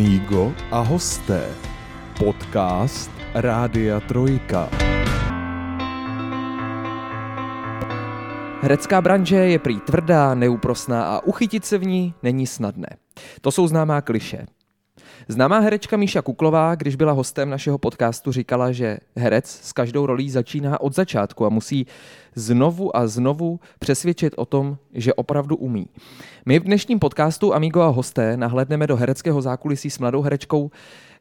Amigo a hosté. Podcast Rádia Trojka. Herecká branže je prý tvrdá, neúprosná a uchytit se v ní není snadné. To jsou známá kliše. Známá herečka Míša Kuklová, když byla hostem našeho podcastu, říkala, že herec s každou rolí začíná od začátku a musí znovu a znovu přesvědčit o tom, že opravdu umí. My v dnešním podcastu Amigo a hosté nahlédneme do hereckého zákulisí s mladou herečkou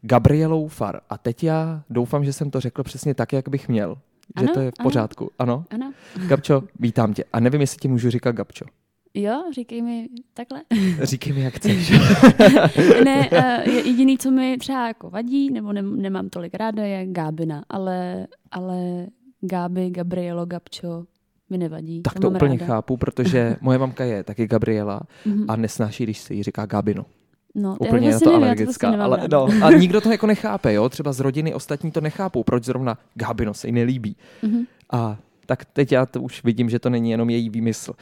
Gabrielou Far. A teď já doufám, že jsem to řekl přesně tak, jak bych měl. Že Ano, to je v ano. pořádku. Ano? Ano. Gabčo, vítám tě. A nevím, jestli ti můžu říkat Gabčo. Jo, říkej mi takhle. Říkej mi, jak chceš. ne, uh, jediný, co mi třeba jako vadí, nebo ne, nemám tolik ráda, je Gábina, ale, ale Gáby, Gabrielo, Gabčo mi nevadí. tak to úplně ráda. chápu, protože moje mamka je taky Gabriela Mhm. a nesnáší, když se jí říká Gabino. No, Úplně je na vlastně to nevím, já alergická. prostě nemám ale, no, a nikdo to jako nechápe, jo? Třeba z rodiny ostatní to nechápou, proč zrovna Gabino se jí nelíbí. Mhm. A tak teď já to už vidím, že to není jenom její výmysl.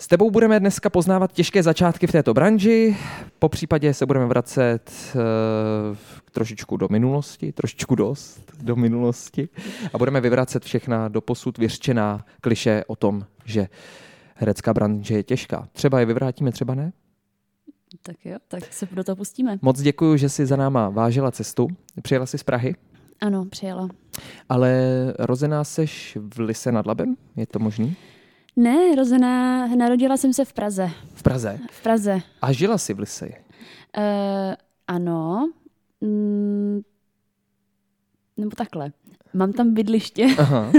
S tebou budeme dneska poznávat těžké začátky v této branži, po případě se budeme vracet uh, trošičku do minulosti, trošičku dost do minulosti a budeme vyvracet všechna do posud vyřčená kliše o tom, že herecká branže je těžká. Třeba je vyvrátíme, třeba ne. Tak jo, tak se do toho pustíme. Moc děkuji, že jsi za náma vážila cestu. Přijela jsi z Prahy, Ano, přijela. ale rozená seš v Lise nad Labem? Je to možný? Ne, rozená, narodila jsem se v Praze. V Praze. V Praze. A žila jsi v Lise? Uh, ano. Mm, nebo takhle. Mám tam bydliště, Aha.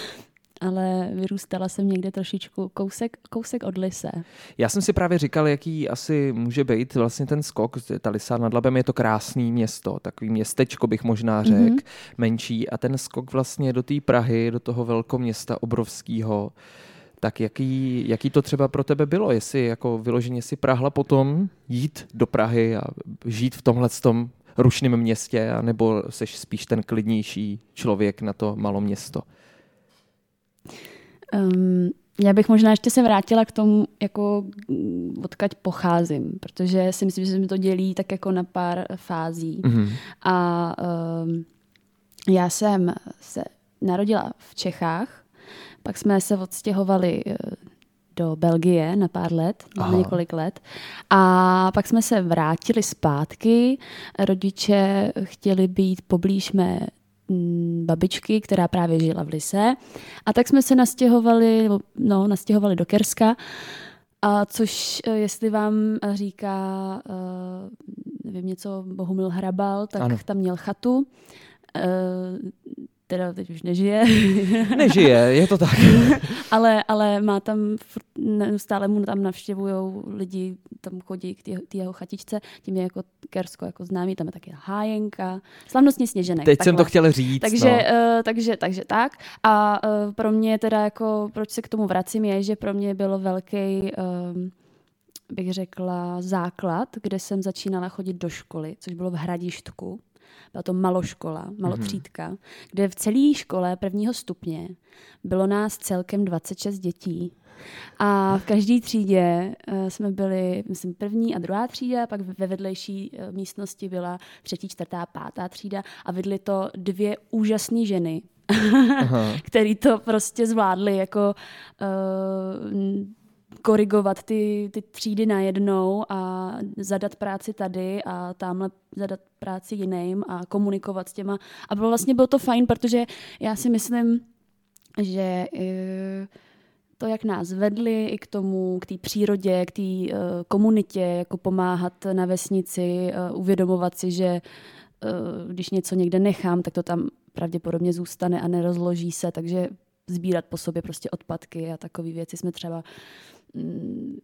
ale vyrůstala jsem někde trošičku kousek, kousek od Lise. Já jsem si právě říkal, jaký asi může být vlastně ten skok. Ta Lisa nad Labem je to krásný město, takový městečko bych možná řekl, Mhm. mm-hmm. menší. A ten skok vlastně do té Prahy, do toho velkoměsta obrovského, tak jaký, jaký to třeba pro tebe bylo? Jestli jako vyloženě si Prahla potom jít do Prahy a žít v tomhle tom rušném městě, anebo seš spíš ten klidnější člověk na to malo město? Um, já bych možná ještě se vrátila k tomu, jako odkaď pocházím, protože si myslím, že se mi to dělí tak jako na pár fází. Mhm. A um, já jsem se narodila v Čechách, pak jsme se odstěhovali eh, do Belgie na pár let, na Aha. několik let. A pak jsme se vrátili zpátky. Rodiče chtěli být poblíž mé mm, babičky, která právě žila v Lise. A tak jsme se nastěhovali, no, nastěhovali do Kerska, a což, eh, jestli vám říká, eh, nevím, něco Bohumil Hrabal, tak ano. tam měl chatu. Teda teď už nežije, Nežije, je to tak. ale, ale má tam, neustále mu tam navštěvují lidi, tam chodí k té jeho chatičce, tím je jako Kersko jako známý, tam je taky hájenka, slavnostně sněženek. Teď jsem to takhle. chtěl říct. Takže, no. uh, takže, takže tak. A uh, pro mě teda jako, proč se k tomu vracím, je, že pro mě bylo velký, um, bych řekla, základ, kde jsem začínala chodit do školy, což bylo v Hradištku. Byla to maloškola, malotřídka, mm-hmm. kde v celé škole prvního stupně bylo nás celkem 26 dětí. A v každé třídě uh, jsme byli, myslím, první a druhá třída, pak ve vedlejší uh, místnosti byla třetí, čtvrtá, pátá třída a vedly to dvě úžasné ženy, Aha. který to prostě zvládli jako uh, korigovat ty, ty třídy najednou a zadat práci tady a tamhle zadat práci jiným a komunikovat s těma. A bylo vlastně bylo to fajn, protože já si myslím, že eh, to, jak nás vedli i k tomu, k té přírodě, k té uh, komunitě, jako pomáhat na vesnici, uh, uvědomovat si, že když něco někde nechám, tak to tam pravděpodobně zůstane a nerozloží se, takže sbírat po sobě prostě odpadky a takové věci jsme třeba mm,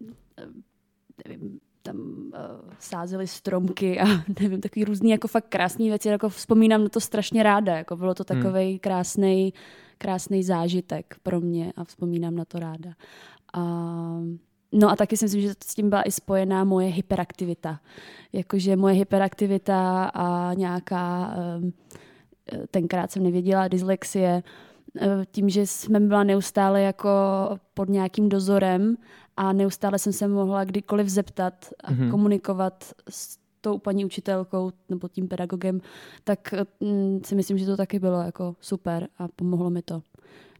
nevím, tam uh, sázeli stromky a nevím, takový různý jako fakt krásný věci, jako vzpomínám na to strašně ráda, jako bylo to takový krásný krásný zážitek pro mě a vzpomínám na to ráda. A, no a taky si myslím, že s tím byla i spojená moje hyperaktivita. Jakože moje hyperaktivita a nějaká, um, tenkrát jsem nevěděla, dyslexie, tím, že jsem byla neustále jako pod nějakým dozorem a neustále jsem se mohla kdykoliv zeptat a Mhm. mm-hmm. komunikovat s tou paní učitelkou nebo tím pedagogem, tak mm, si myslím, že to taky bylo jako super a pomohlo mi to.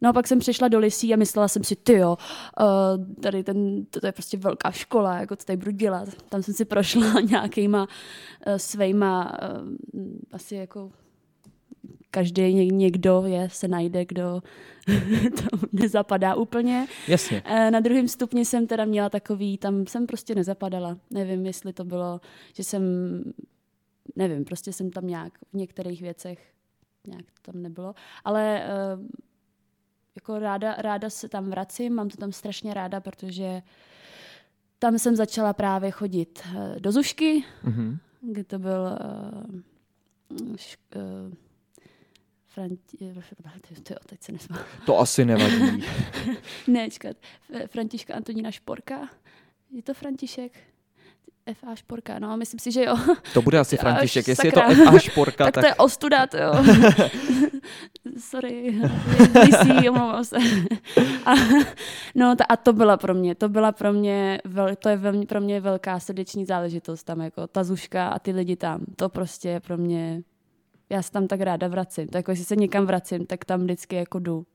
No a pak jsem přišla do Lisí a myslela jsem si, ty jo, uh, tady ten, to, to je prostě velká škola, jako to tady budu dělat. Tam jsem si prošla nějakýma uh, svejma, uh, asi jako každý někdo je, se najde, kdo to nezapadá úplně. Jasně. Na druhém stupni jsem teda měla takový, tam jsem prostě nezapadala. Nevím, jestli to bylo, že jsem, nevím, prostě jsem tam nějak v některých věcech nějak tam nebylo. Ale jako ráda, ráda se tam vracím, mám to tam strašně ráda, protože tam jsem začala právě chodit eh, do Zušky, mm-hmm. kde to byl uh, š, uh, Franti... Tyjo, teď se nesmá. To asi nevadí. ne, čekat. Františka Antonína Šporka. Je to František? F.A. Šporka, no, myslím si, že jo. To bude asi František, jestli sakra. je to F.A. Šporka, tak... tak... to je ostuda, to jo. Sorry, jsi, omlouvám se. a, no a to byla pro mě, to byla pro mě, vel, to je velmi, pro mě velká srdeční záležitost tam, jako ta Zuška a ty lidi tam, to prostě je pro mě, já se tam tak ráda vracím, tak jako jestli se někam vracím, tak tam vždycky jako jdu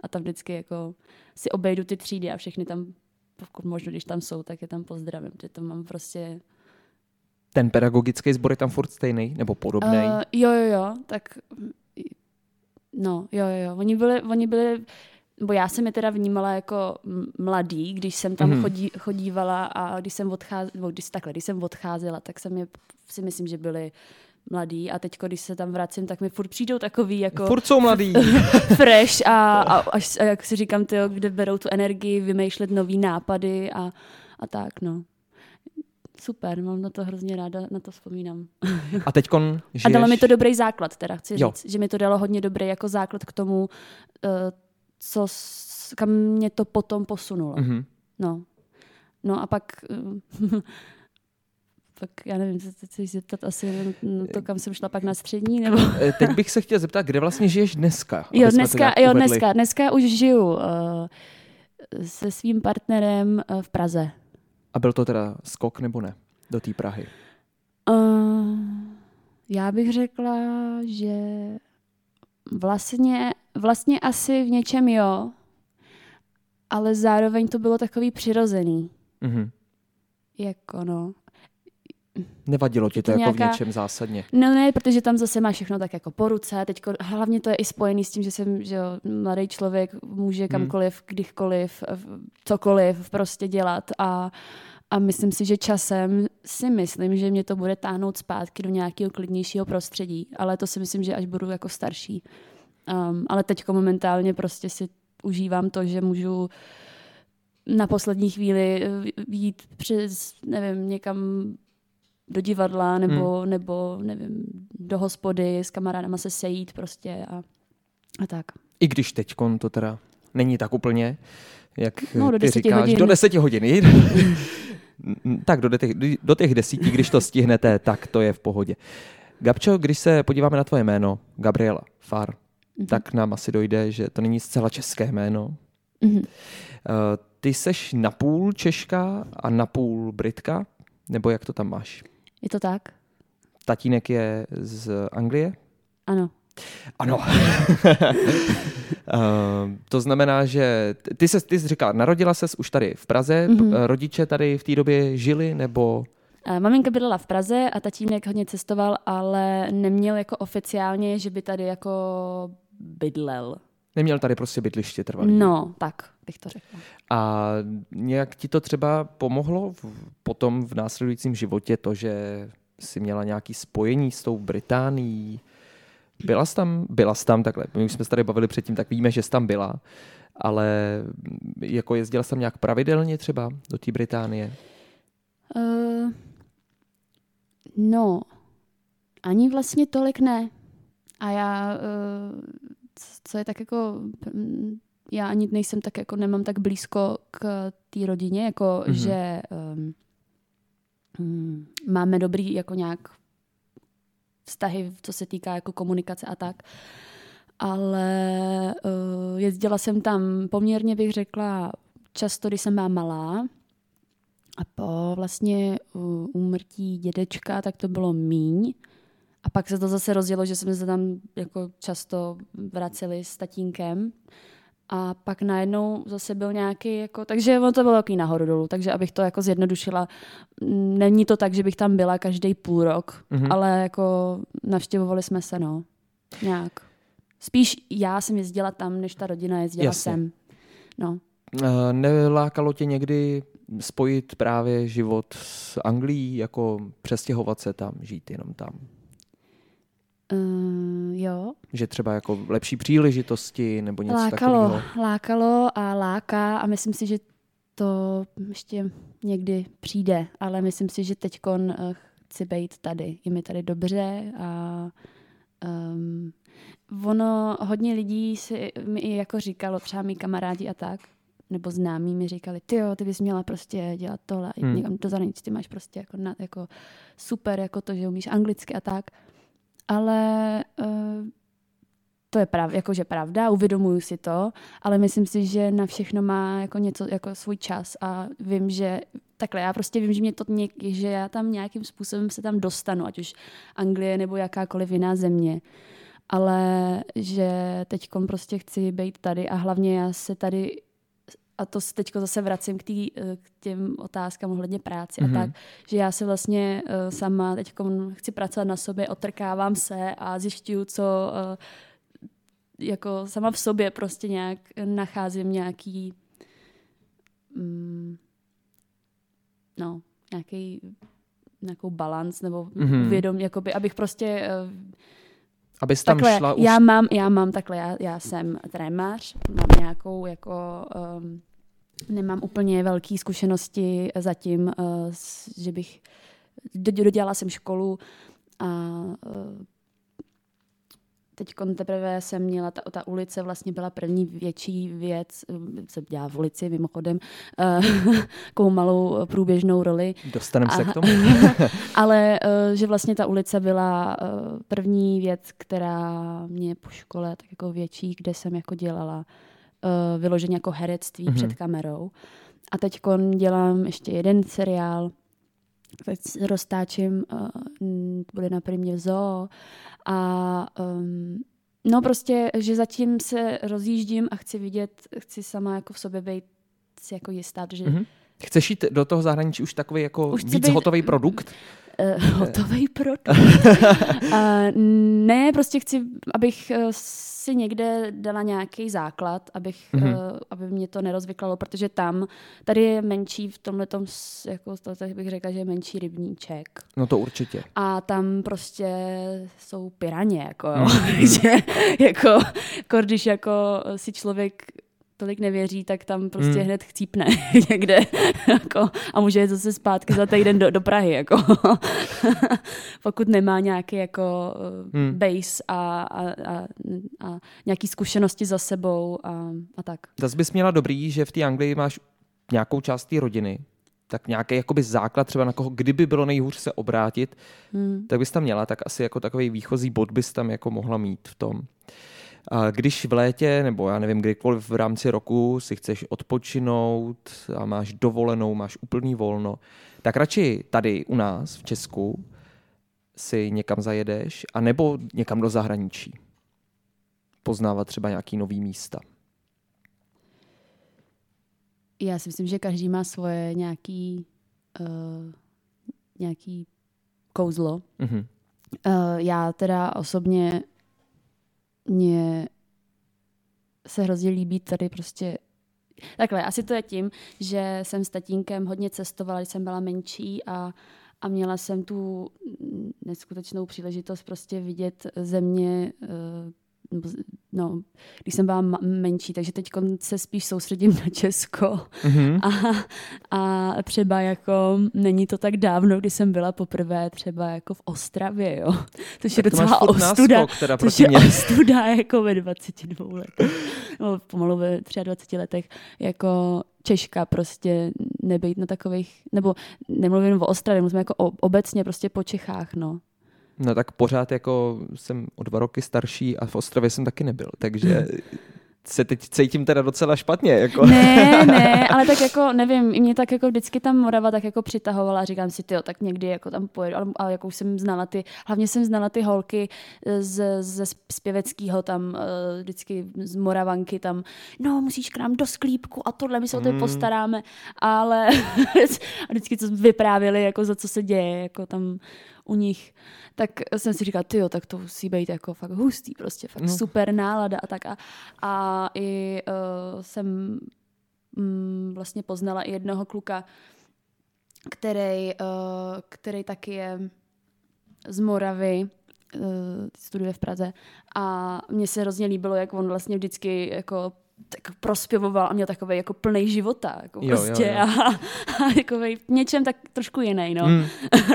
a tam vždycky jako si obejdu ty třídy a všechny tam pokud možno, když tam jsou, tak je tam pozdravím, že to mám prostě... Ten pedagogický sbor je tam furt stejný nebo podobný? Uh, jo, jo, jo, tak no, jo, jo, jo. Oni byli, oni byli bo já jsem je teda vnímala jako mladý, když jsem tam mm-hmm. chodí, chodívala a když jsem odcházela, když, takhle, když jsem odcházela, tak jsem je si myslím, že byli mladý a teď, když se tam vracím, tak mi furt přijdou takový jako... Furt jsou mladý. fresh a, a, až, a jak si říkám, ty, kde berou tu energii vymýšlet nový nápady a, a tak, no. Super, mám na to hrozně ráda, na to vzpomínám. A teď žiješ... A dalo mi to dobrý základ, teda chci jo. říct, že mi to dalo hodně dobrý jako základ k tomu, uh, co, kam mě to potom posunulo. Mm-hmm. No. No a pak uh, tak já nevím, co se chceš zeptat asi no to, kam jsem šla pak na střední, nebo... Eh, teď bych se chtěla zeptat, kde vlastně žiješ dneska? Jo, dneska, jo dneska, dneska už žiju uh, se svým partnerem uh, v Praze. A byl to teda skok nebo ne do té Prahy? Uh, já bych řekla, že vlastně, vlastně asi v něčem jo, ale zároveň to bylo takový přirozený. Mm-hmm. Jako no. Nevadilo ti to, to jako nějaká... v něčem zásadně? No ne, protože tam zase má všechno tak jako po ruce. Teďko, hlavně to je i spojený s tím, že jsem že jo, mladý člověk, může hmm. kamkoliv, hmm. kdykoliv, cokoliv prostě dělat a a myslím si, že časem si myslím, že mě to bude táhnout zpátky do nějakého klidnějšího prostředí, ale to si myslím, že až budu jako starší. Um, ale teď momentálně prostě si užívám to, že můžu na poslední chvíli jít přes, nevím, někam do divadla nebo, hmm. nebo nevím, do hospody s kamarádama se sejít prostě a, a tak. I když teď to teda není tak úplně, jak no, do ty říkáš, hodin. do deseti hodin. tak do těch, do těch desíti, když to stihnete, tak to je v pohodě. Gabčo, když se podíváme na tvoje jméno, Gabriela Far, mm-hmm. tak nám asi dojde, že to není zcela české jméno. Mm-hmm. Uh, ty seš napůl Češka a napůl Britka, nebo jak to tam máš? Je to tak? Tatínek je z Anglie? Ano. Ano. uh, to znamená, že ty se ty jsi říkala, narodila ses už tady v Praze, mm-hmm. rodiče tady v té době žili, nebo... Maminka bydlela v Praze a tatínek hodně cestoval, ale neměl jako oficiálně, že by tady jako bydlel. Neměl tady prostě bydliště trvalý. No, tak bych to řekla. A nějak ti to třeba pomohlo v, potom v následujícím životě to, že jsi měla nějaký spojení s tou Británií? Byla jsi tam? Byla jsi tam takhle. My už jsme se tady bavili předtím, tak víme, že jsi tam byla. Ale jako jezdila jsem nějak pravidelně třeba do té Británie? Uh, no, ani vlastně tolik ne. A já uh, co je tak jako, mm, já ani nejsem tak jako, nemám tak blízko k té rodině, jako mm-hmm. že um, máme dobrý jako nějak vztahy, co se týká jako komunikace a tak. Ale uh, jezdila jsem tam poměrně, bych řekla, často, když jsem byla malá. A po vlastně uh, úmrtí dědečka, tak to bylo míň. A pak se to zase rozdělo, že jsme se tam jako často vraceli s tatínkem. A pak najednou zase byl nějaký, jako, takže ono to bylo takový nahoru dolů, takže abych to jako zjednodušila, mm, není to tak, že bych tam byla každý půl rok, mm-hmm. ale jako navštěvovali jsme se, no, nějak. Spíš já jsem jezdila tam, než ta rodina jezdila Jasně. sem. No. Eh, Nelákalo tě někdy spojit právě život s Anglií, jako přestěhovat se tam, žít jenom tam? Uh, jo, Že třeba jako lepší příležitosti nebo něco lákalo, takového? lákalo a láká a myslím si, že to ještě někdy přijde, ale myslím si, že teď chci být tady. Je mi tady dobře a um, ono, hodně lidí si mi i jako říkalo, třeba mý kamarádi a tak, nebo známí mi říkali, ty jo, ty bys měla prostě dělat tohle, Hmm. někam do zahraničí, ty máš prostě jako, na, jako super, jako to, že umíš anglicky a tak. Ale uh, to je prav, jakože pravda, uvědomuju si to, ale myslím si, že na všechno má jako něco, jako svůj čas a vím, že takhle, já prostě vím, že mě to něk, že já tam nějakým způsobem se tam dostanu, ať už Anglie nebo jakákoliv jiná země. Ale že teď prostě chci být tady a hlavně já se tady a to teď zase vracím k, tý, eh, k těm otázkám ohledně práci Mhm. a tak, že já se vlastně uh, sama teď chci pracovat na sobě, otrkávám se a zjišťuju, co uh, jako sama v sobě prostě nějak nacházím nějaký mm, no, nějaký nějakou balans nebo Mhm. mm-hmm. vědom, jakoby, abych prostě uh, Abys tam takhle, šla už... já mám, já mám takhle, já, já jsem trémař, mám nějakou jako, um, nemám úplně velké zkušenosti zatím, uh, s, že bych, do- dodělala jsem školu a uh, teď teprve jsem měla, ta, ta ulice vlastně byla první větší věc, se dělá v ulici mimochodem, uh, takovou malou průběžnou roli. Dostaneme se k tomu. Ale uh, že vlastně ta ulice byla uh, první věc, která mě po škole tak jako větší, kde jsem jako dělala uh, vyloženě jako herectví Mhm. mm-hmm. před kamerou. A teď dělám ještě jeden seriál, teď roztáčím, uh, bude na primě zoo a um, no prostě, že zatím se rozjíždím a chci vidět, chci sama jako v sobě být si jako jistá, protože Mhm. Chceš jít do toho zahraničí už takový jako Už víc být- hotový produkt? uh, hotový produkt. uh, ne, prostě chci, abych uh, si někde dala nějaký základ, abych, Mhm. mm-hmm. uh, aby mě to nerozvyklalo, protože tam, tady je menší v tomhle jako to tak bych řekla, že je menší rybníček. No to určitě. A tam prostě jsou piraně, jako. Mhm. Takže jako, jako, když jako si člověk tolik nevěří, tak tam prostě Mm. mm. hned chcípne někde jako, a může jít zase zpátky za týden do, do Prahy. Jako. Pokud nemá nějaký jako Mm. mm. base a, a, a, a nějaký zkušenosti za sebou a, a tak. Zase bys měla dobrý, že v té Anglii máš nějakou část té rodiny, tak nějaký jakoby základ třeba na koho, kdyby bylo nejhůř se obrátit, Hmm. tak bys tam měla, tak asi jako takový výchozí bod bys tam jako mohla mít v tom. A když v létě, nebo já nevím, kdykoliv v rámci roku si chceš odpočinout a máš dovolenou, máš úplný volno, tak radši tady u nás v Česku si někam zajedeš, a nebo někam do zahraničí. Poznávat třeba nějaký nový místa. Já si myslím, že každý má svoje nějaký, uh, nějaký kouzlo. Mhm. Uh, já teda osobně mě se hrozně líbí tady prostě Takhle, asi to je tím, že jsem s tatínkem hodně cestovala, když jsem byla menší a, a měla jsem tu neskutečnou příležitost prostě vidět země, eh, no, když jsem byla menší, takže teď se spíš soustředím na Česko Mhm. a, a třeba jako není to tak dávno, kdy jsem byla poprvé třeba jako v Ostravě, jo. Což je Tak to máš docela ostuda. náskok teda Což je mě. ostuda jako ve 22 letech. No, pomalu ve 23 letech. Jako Češka prostě nebejt na takových, nebo nemluvím o Ostravě, mluvím jako o, obecně prostě po Čechách, no. No tak pořád jako jsem o dva roky starší a v Ostravě jsem taky nebyl, takže se teď cítím teda docela špatně. Jako. Ne, ne, ale tak jako, nevím, i mě tak jako vždycky tam Morava tak jako přitahovala a říkám si, ty tak někdy jako tam pojedu, ale, ale jako už jsem znala ty, hlavně jsem znala ty holky z, ze zpěveckého tam, eh, vždycky z Moravanky tam, no musíš k nám do sklípku a tohle, my se o to mm. postaráme, ale a vždycky to vyprávěli, jako za co se děje, jako tam u nich, tak jsem si říkala, jo, tak to musí být jako fakt hustý, prostě fakt no. super nálada a tak. A, a i uh, jsem mm, vlastně poznala i jednoho kluka, který, uh, který taky je z Moravy, uh, studuje v Praze a mně se hrozně líbilo, jak on vlastně vždycky jako tak prospěvoval a měl takový jako plný života. Jako jo, prostě jo, jo. A, a takový něčem tak trošku jiný. No. Mm.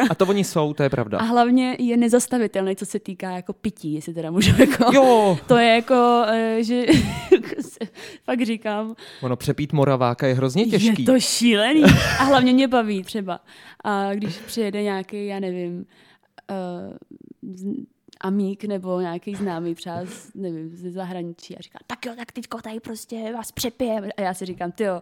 A to oni jsou, to je pravda. A hlavně je nezastavitelný, co se týká jako pití, jestli teda můžu jako... Jo. To je jako, eh, že fakt říkám... Ono přepít Moraváka je hrozně těžký. Je to šílený. A hlavně mě baví třeba. A když přijede nějaký, já nevím, uh, amík nebo nějaký známý třeba z, nevím, ze zahraničí a říká, tak jo, tak teďko tady prostě vás přepijeme. A já si říkám, ty jo,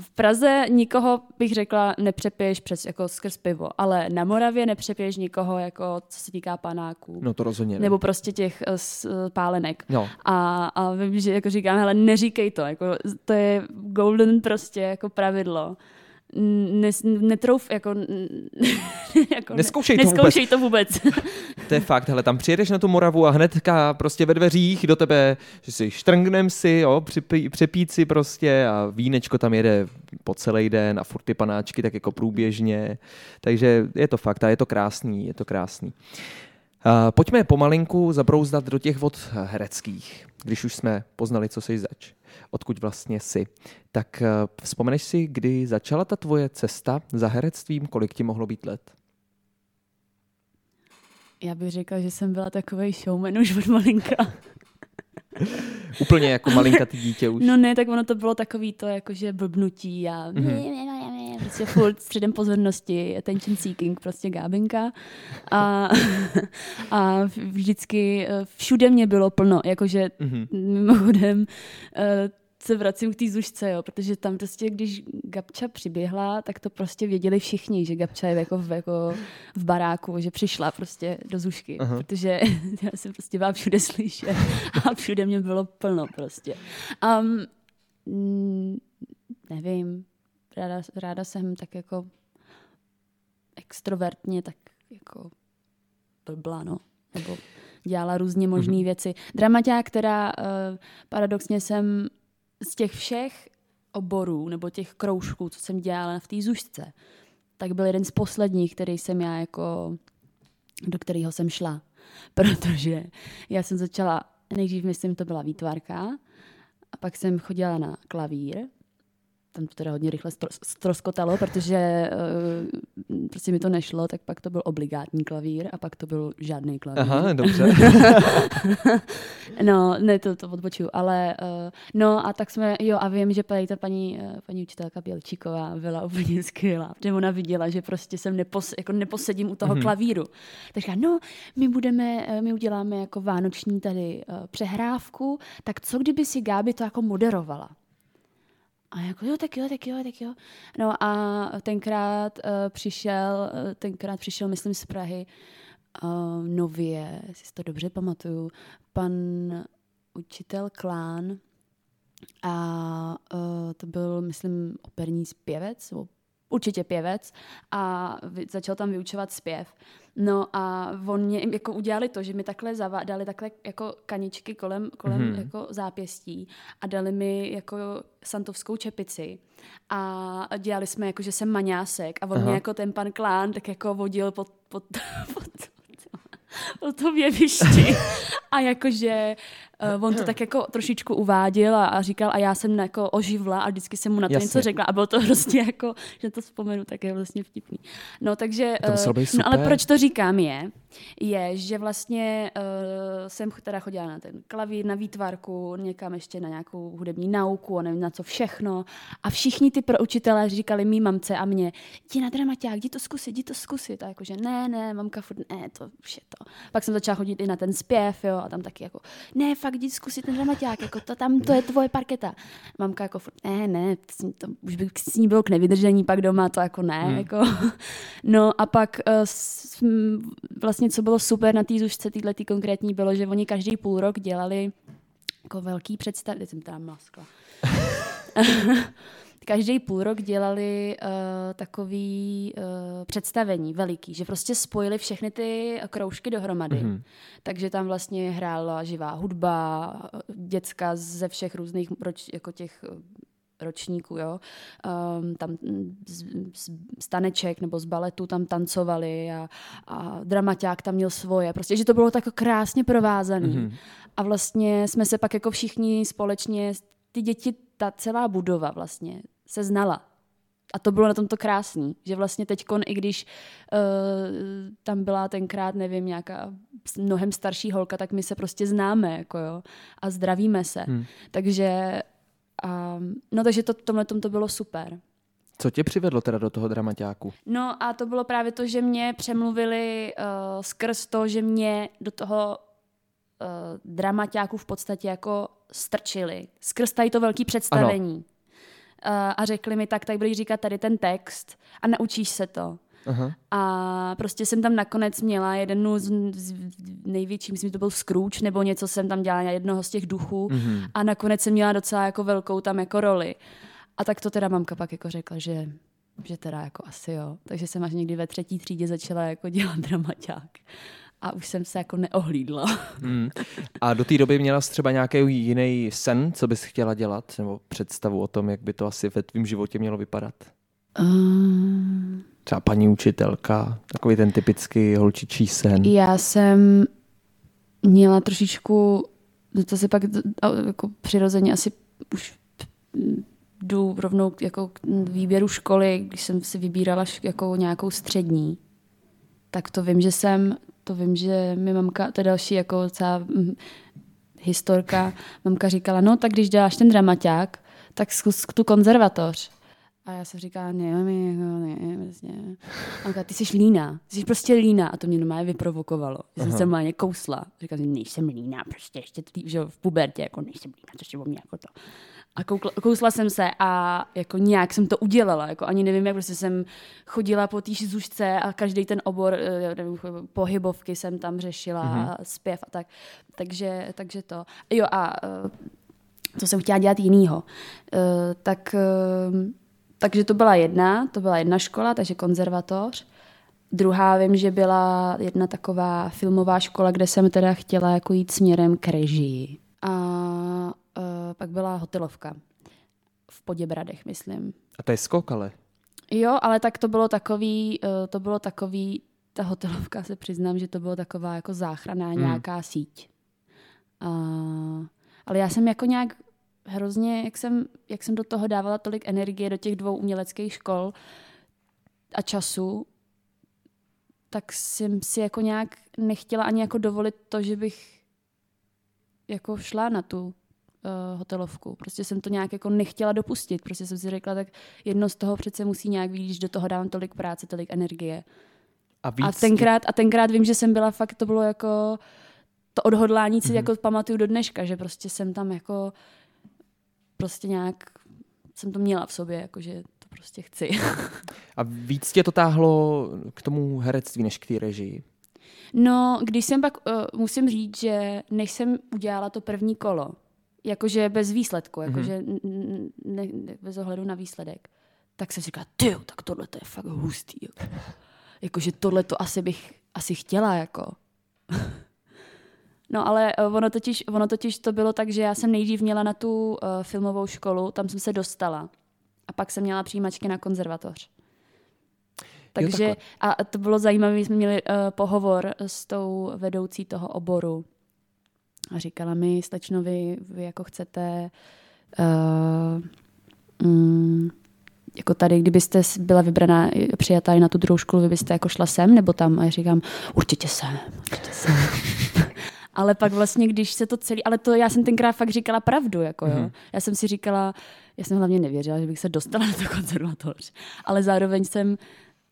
v Praze nikoho bych řekla nepřepiješ přes jako skrz pivo, ale na Moravě nepřepiješ nikoho jako co se týká panáků. No to rozhodně. Ne. Nebo prostě těch uh, pálenek. No. A, a vím, že jako říkám, hele, neříkej to, jako to je golden prostě jako pravidlo nes, netrouf, jako, jako neskoušej, to, neskoušej vůbec. to vůbec. to je fakt, hele, tam přijedeš na tu Moravu a hnedka prostě ve dveřích do tebe, že si štrngnem si, jo, připí, přepít si prostě a vínečko tam jede po celý den a furt ty panáčky tak jako průběžně, takže je to fakt a je to krásný, je to krásný. Pojďme pomalinku zabrouzdat do těch vod hereckých, když už jsme poznali, co jsi zač odkud vlastně jsi. Tak eh, vzpomeneš si, kdy začala ta tvoje cesta za herectvím, kolik ti mohlo být let? Já bych řekla, že jsem byla takový showman už od malinka. Úplně jako malinkatý dítě už. No ne, tak ono to bylo takový to jakože blbnutí a mm-hmm. prostě furt středem pozornosti, attention seeking, prostě gábinka. A, a vždycky eh, všude mě bylo plno, jakože mm-hmm. mimochodem eh, se vracím k té zušce, jo, protože tam prostě, když Gabča přiběhla, tak to prostě věděli všichni, že Gabča je jako v, jako v baráku, že přišla prostě do zušky, uh-huh. protože já jsem prostě vám všude slyšet a všude mě bylo plno prostě. Um, nevím, ráda, ráda jsem tak jako extrovertně, tak jako blbla, no. Nebo dělala různě možné mm-hmm. věci. Dramaťák, která uh, paradoxně jsem z těch všech oborů nebo těch kroužků, co jsem dělala v té zušce, tak byl jeden z posledních, který jsem já jako, do kterého jsem šla. Protože já jsem začala, nejdřív myslím, to byla výtvarka, a pak jsem chodila na klavír tam to teda hodně rychle stroskotalo, protože uh, prostě mi to nešlo, tak pak to byl obligátní klavír a pak to byl žádný klavír. Aha, dobře. no, ne, to, to odbočuju, ale uh, no a tak jsme, jo a vím, že tady ta paní, uh, paní učitelka Bělčíková byla úplně skvělá, protože ona viděla, že prostě jsem nepos, jako neposedím u toho mm-hmm. klavíru. Takže no, my budeme, my uděláme jako vánoční tady uh, přehrávku, tak co kdyby si Gáby to jako moderovala? A jako jo, tak jo, tak jo, tak jo. No a tenkrát uh, přišel, uh, tenkrát přišel, myslím, z Prahy uh, nově, si to dobře pamatuju, pan učitel Klán a uh, to byl, myslím, operní zpěvec, určitě pěvec a začal tam vyučovat zpěv. No a on mě jako udělali to, že mi takhle zava, dali takhle jako kaničky kolem, kolem mm-hmm. jako zápěstí a dali mi jako santovskou čepici a dělali jsme jako, že jsem maňásek a on Aha. mě jako ten pan Klán tak jako vodil pod, pod, pod, po tom jevišti. A jakože uh, on to tak jako trošičku uváděl a, a říkal a já jsem jako oživla a vždycky jsem mu na to Jasně. něco řekla a bylo to prostě jako, že to vzpomenu, tak je vlastně vtipný. No takže, uh, no ale proč to říkám je, je, že vlastně uh, jsem teda chodila na ten klavír, na výtvarku, někam ještě na nějakou hudební nauku a nevím na co všechno. A všichni ty pro učitelé říkali mý mamce a mě, jdi na dramaťák, jdi to zkusit, jdi to zkusit. A jakože ne, ne, mamka furt, ne, to už je to. Pak jsem začala chodit i na ten zpěv, jo, a tam taky jako, ne, fakt jít zkusit ten dramaťák, jako to tam, to je tvoje parketa. Mamka jako, ne, ne, to, to už by s ní bylo k nevydržení pak doma, to jako ne, hmm. jako. No a pak uh, vlastně, co bylo super na té zušce, týhle tý konkrétní, bylo, že oni každý půl rok dělali jako velký představ, jsem tam maskla. každý půl rok dělali uh, takový uh, představení veliký, že prostě spojili všechny ty kroužky dohromady. Mm-hmm. Takže tam vlastně hrála živá hudba, děcka ze všech různých roč, jako těch ročníků, jo. Um, tam z, z, z taneček nebo z baletu tam tancovali a, a dramaťák tam měl svoje. Prostě, že to bylo tak krásně provázaný. Mm-hmm. A vlastně jsme se pak jako všichni společně, ty děti, ta celá budova vlastně se znala. A to bylo na tomto krásný, že vlastně teď, i když uh, tam byla tenkrát, nevím, nějaká mnohem starší holka, tak my se prostě známe, jako jo, a zdravíme se. Hmm. Takže, um, no takže to, tomhle tom to bylo super. Co tě přivedlo teda do toho dramaťáku? No a to bylo právě to, že mě přemluvili uh, skrz to, že mě do toho uh, dramaťáku v podstatě jako strčili. Skrz tady to velké představení. Ano a řekli mi, tak tady budeš říkat tady ten text a naučíš se to. Aha. A prostě jsem tam nakonec měla jednu z, z největších, myslím, že to byl Scrooge, nebo něco jsem tam dělala jednoho z těch duchů mm-hmm. a nakonec jsem měla docela jako velkou tam jako roli. A tak to teda mamka pak jako řekla, že, že teda jako asi jo. Takže jsem až někdy ve třetí třídě začala jako dělat dramaťák a už jsem se jako neohlídla. Hmm. A do té doby měla jsi třeba nějaký jiný sen, co bys chtěla dělat, nebo představu o tom, jak by to asi ve tvém životě mělo vypadat? Um... Třeba paní učitelka, takový ten typický holčičí sen. Já jsem měla trošičku, to se pak jako přirozeně asi už jdu rovnou jako k výběru školy, když jsem si vybírala jako nějakou střední, tak to vím, že jsem to vím, že mi mamka, to je další jako celá hm, historka, mamka říkala, no tak když děláš ten dramaťák, tak zkus tu konzervatoř. A já jsem říkala, ne, jako ne, vlastně. Mamka, ty jsi líná, ty jsi prostě líná. A to mě normálně vyprovokovalo. Že jsem se normálně kousla. Říkala, nejsem líná, prostě ještě že v pubertě, jako nejsem líná, to je o mě jako to. A koukla, kousla jsem se a jako nějak jsem to udělala. Jako ani nevím, jak prostě jsem chodila po té zušce a každý ten obor, eh, nevím, pohybovky jsem tam řešila, mm-hmm. zpěv a tak. Takže, takže to. Jo a eh, co jsem chtěla dělat jinýho. Eh, tak, takže to byla jedna, to byla jedna škola, takže konzervatoř. Druhá vím, že byla jedna taková filmová škola, kde jsem teda chtěla jako jít směrem k režii. A uh, pak byla hotelovka v Poděbradech, myslím. A to je skok, ale? Jo, ale tak to bylo takový, uh, to bylo takový, ta hotelovka se přiznám, že to bylo taková jako záchraná hmm. nějaká síť. Uh, ale já jsem jako nějak hrozně, jak jsem, jak jsem do toho dávala tolik energie do těch dvou uměleckých škol a času, tak jsem si jako nějak nechtěla ani jako dovolit to, že bych jako šla na tu uh, hotelovku. Prostě jsem to nějak jako nechtěla dopustit. Prostě jsem si řekla, tak jedno z toho přece musí nějak být, když do toho dávám tolik práce, tolik energie. A, víc... a, tenkrát, a tenkrát vím, že jsem byla fakt, to bylo jako to odhodlání si mm-hmm. jako pamatuju do dneška, že prostě jsem tam jako prostě nějak jsem to měla v sobě, jakože to prostě chci. a víc tě to táhlo k tomu herectví než k té režii? No, když jsem pak, uh, musím říct, že než jsem udělala to první kolo, jakože bez výsledku, mhm. jakože mm-hmm. ne, ne, bez ohledu na výsledek, tak jsem říkala, ty, tak tohle to je fakt hustý. Jako. jakože tohle to asi bych asi chtěla, jako. No ale eh, ono totiž, ono totiž to bylo tak, že já jsem nejdřív měla na tu uh, filmovou školu, tam jsem se dostala. A pak jsem měla přijímačky na konzervatoř. Takže jo, a to bylo zajímavé, jsme měli uh, pohovor s tou vedoucí toho oboru a říkala mi, slečno, vy, vy jako chcete uh, mm, jako tady, kdybyste byla vybraná, přijatá i na tu druhou školu, vy byste jako šla sem nebo tam? A já říkám, určitě sem, určitě sem. ale pak vlastně, když se to celý, ale to já jsem tenkrát fakt říkala pravdu, jako jo. Mm-hmm. Já jsem si říkala, já jsem hlavně nevěřila, že bych se dostala na to konzervatoř, ale zároveň jsem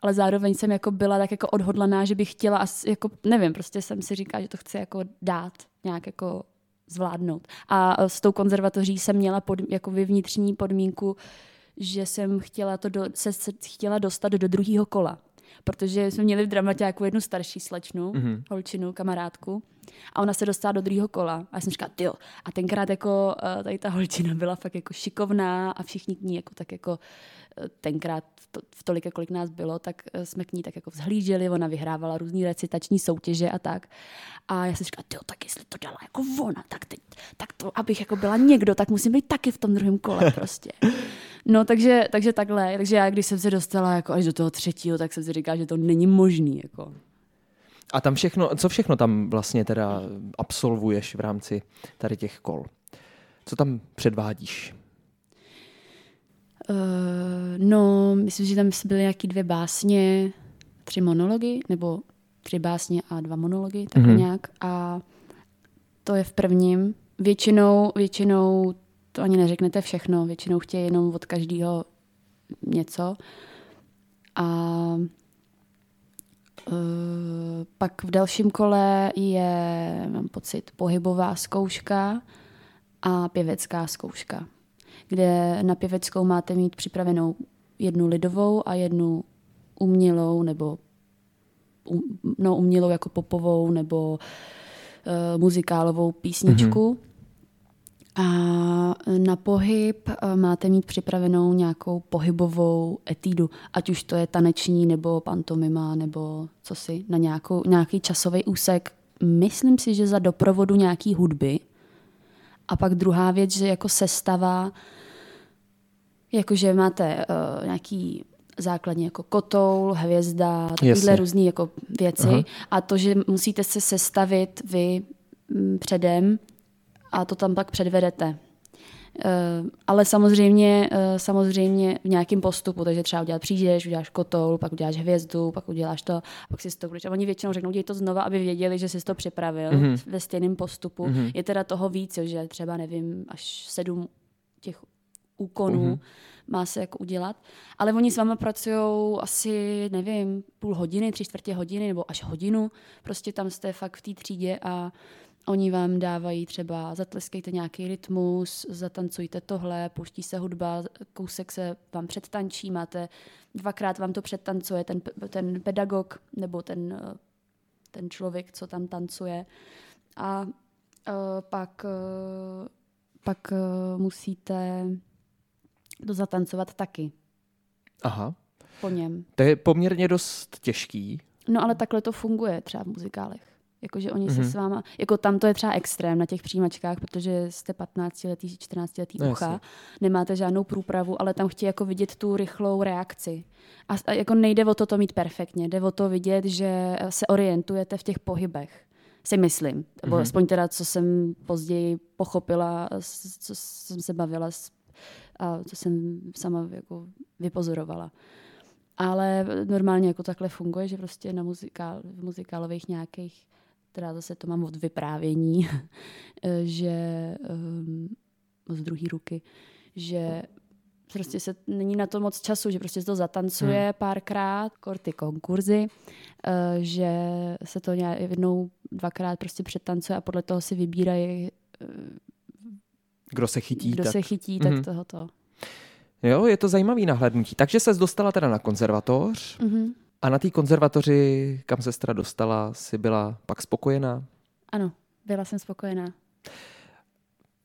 ale zároveň jsem jako byla tak jako odhodlaná, že bych chtěla, jako, nevím, prostě jsem si říkala, že to chci jako dát nějak jako zvládnout. A s tou konzervatoří jsem měla pod, jako vnitřní podmínku, že jsem chtěla, to do, se, se chtěla dostat do druhého kola. Protože jsme měli v dramatě jako jednu starší slečnu, mm-hmm. holčinu, kamarádku. A ona se dostala do druhého kola. A já jsem říkala, jo. A tenkrát jako uh, tady ta holčina byla fakt jako šikovná a všichni k ní jako tak jako uh, tenkrát to, v tolik, kolik nás bylo, tak uh, jsme k ní tak jako vzhlíželi, ona vyhrávala různé recitační soutěže a tak. A já jsem říkala, jo, tak jestli to dala jako ona, tak, teď, tak to, abych jako byla někdo, tak musím být taky v tom druhém kole prostě. No, takže, takže takhle. Takže já, když jsem se dostala jako až do toho třetího, tak jsem si říkala, že to není možný. Jako. A tam všechno, co všechno tam vlastně teda absolvuješ v rámci tady těch kol? Co tam předvádíš? Uh, no, myslím, že tam byly nějaký dvě básně, tři monology, nebo tři básně a dva monology, tak mm-hmm. nějak. A to je v prvním. Většinou, většinou to ani neřeknete všechno, většinou chtějí jenom od každého něco. A uh, pak v dalším kole je, mám pocit, pohybová zkouška a pěvecká zkouška, kde na pěveckou máte mít připravenou jednu lidovou a jednu umělou nebo um, no, umělou jako popovou nebo uh, muzikálovou písničku. Mm-hmm. A na pohyb eh, máte mít připravenou nějakou pohybovou etídu, ať už to je taneční nebo pantomima nebo co si, na nějakou, nějaký časový úsek. Myslím si, že za doprovodu nějaký hudby. A pak druhá věc, že jako sestava, jakože máte uh, nějaký základně jako kotoul, hvězda, takovéhle různé jako věci. Aha. A to, že musíte se sestavit vy mm, předem, a to tam pak předvedete. Uh, ale samozřejmě, uh, samozřejmě v nějakém postupu, takže třeba udělat přijdeš, uděláš kotoul, pak uděláš hvězdu, pak uděláš to, pak si to budeš. A oni většinou řeknou, děj to znova, aby věděli, že jsi to připravil mm-hmm. ve stejném postupu. Mm-hmm. Je teda toho víc, že třeba nevím, až sedm těch úkonů mm-hmm. má se jako udělat. Ale oni s váma pracují asi, nevím, půl hodiny, tři čtvrtě hodiny nebo až hodinu. Prostě tam jste fakt v té třídě a Oni vám dávají třeba, zatleskejte nějaký rytmus, zatancujte tohle, pouští se hudba, kousek se vám předtančí, máte, dvakrát vám to předtancuje ten, ten pedagog nebo ten, ten člověk, co tam tancuje. A uh, pak, uh, pak uh, musíte to zatancovat taky. Aha. Po něm. To je poměrně dost těžký. No ale takhle to funguje třeba v muzikálech. Jakože oni mm-hmm. se mhm. s váma, jako tam to je třeba extrém na těch přijímačkách, protože jste 15 letý, 14 letý no, ucha, nemáte žádnou průpravu, ale tam chtějí jako vidět tu rychlou reakci. A, a jako nejde o to to mít perfektně, jde o to vidět, že se orientujete v těch pohybech si myslím. Nebo mm-hmm. aspoň teda, co jsem později pochopila, co jsem se bavila a co jsem sama jako vypozorovala. Ale normálně jako takhle funguje, že prostě na muzikál, v muzikálových nějakých teda zase to mám od vyprávění, že um, z druhé ruky, že prostě se není na to moc času, že prostě se to zatancuje hmm. párkrát, kor ty konkurzy, uh, že se to nějak jednou, dvakrát prostě přetancuje a podle toho si vybírají uh, kdo se chytí. Kdo tak... se chytí, tak mm-hmm. tohoto. Jo, je to zajímavý nahlédnutí. Takže se dostala teda na konzervatoř. Mm-hmm. A na té konzervatoři, kam se teda dostala, si byla pak spokojená? Ano, byla jsem spokojená.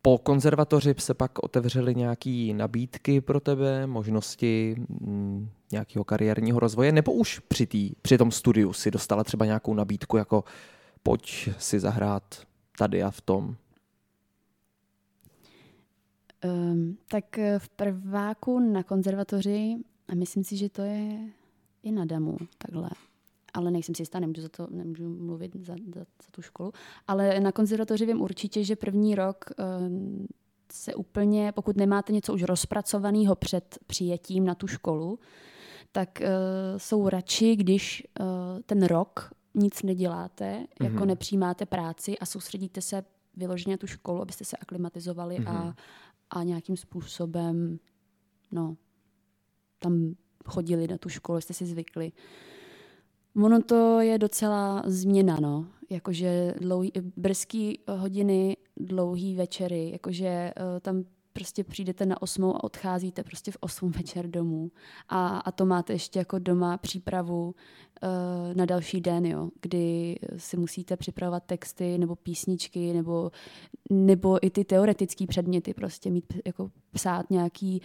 Po konzervatoři se pak otevřely nějaké nabídky pro tebe, možnosti mm, nějakého kariérního rozvoje, nebo už při, tý, při tom studiu si dostala třeba nějakou nabídku, jako pojď si zahrát tady a v tom? Um, tak v prváku na konzervatoři, a myslím si, že to je i na demo, takhle. Ale nejsem si jistá, nemůžu, za to, nemůžu mluvit za, za, za tu školu. Ale na konzervatoři vím určitě, že první rok um, se úplně, pokud nemáte něco už rozpracovaného před přijetím na tu školu, tak uh, jsou radši, když uh, ten rok nic neděláte, mm-hmm. jako mhm. nepřijímáte práci a soustředíte se vyloženě tu školu, abyste se aklimatizovali mm-hmm. a, mhm. a nějakým způsobem no, tam chodili na tu školu, jste si zvykli. Ono to je docela změna, no. jakože dlouhý, brzký hodiny, dlouhý večery, jakože uh, tam prostě přijdete na osmou a odcházíte prostě v osm večer domů. A, a to máte ještě jako doma přípravu uh, na další den, jo, kdy si musíte připravovat texty nebo písničky nebo, nebo i ty teoretické předměty, prostě mít jako psát nějaký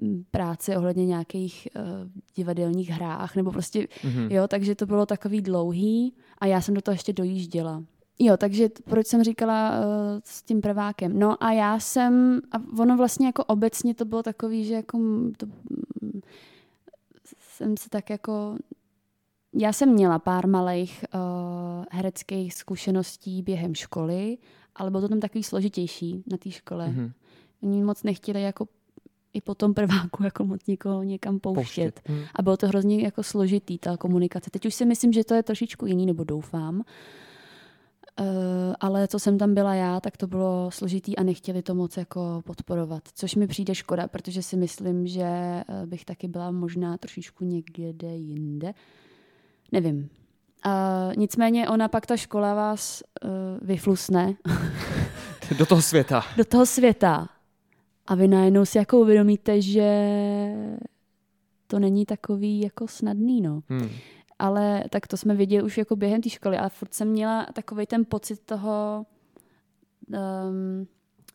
mm, práce ohledně nějakých uh, divadelních hrách, nebo prostě, mm-hmm. jo, takže to bylo takový dlouhý a já jsem do toho ještě dojížděla. Jo, takže proč jsem říkala uh, s tím prvákem. No a já jsem, a ono vlastně jako obecně to bylo takový, že jako to, jsem se tak jako, já jsem měla pár malých uh, hereckých zkušeností během školy, ale bylo to tam takový složitější na té škole. Mm-hmm. Oni moc nechtěli jako i po tom prváku jako moc někoho někam pouštět. pouštět. Hmm. A bylo to hrozně jako složitý, ta komunikace. Teď už si myslím, že to je trošičku jiný, nebo doufám. Uh, ale co jsem tam byla já, tak to bylo složitý a nechtěli to moc jako podporovat. Což mi přijde škoda, protože si myslím, že eh, bych taky byla možná trošičku někde jinde. Nevím. Uh, nicméně ona pak ta škola vás uh, vyflusne. Do toho světa. Do toho světa. A vy najednou si jako uvědomíte, že to není takový jako snadný, no. Hmm ale tak to jsme viděli už jako během té školy a furt jsem měla takový ten pocit toho um,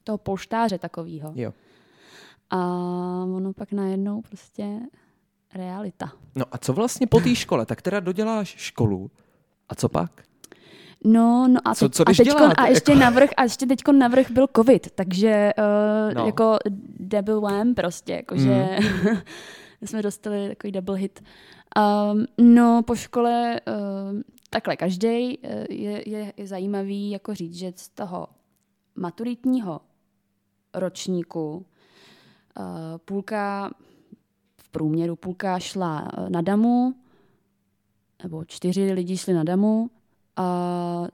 toho polštáře takového. Jo. A ono pak najednou prostě realita. No a co vlastně po té škole? Tak teda doděláš školu a co pak? No, no a, co, co a, teďkon, dělat? a ještě jako... navrh, a ještě teďko navrh byl covid, takže uh, no. jako double wham prostě, jakože mm. jsme dostali takový double hit. Um, no, po škole uh, takhle každý uh, je, je, je zajímavý jako říct, že z toho maturitního ročníku uh, půlka v průměru půlka šla uh, na damu, nebo čtyři lidi šli na damu a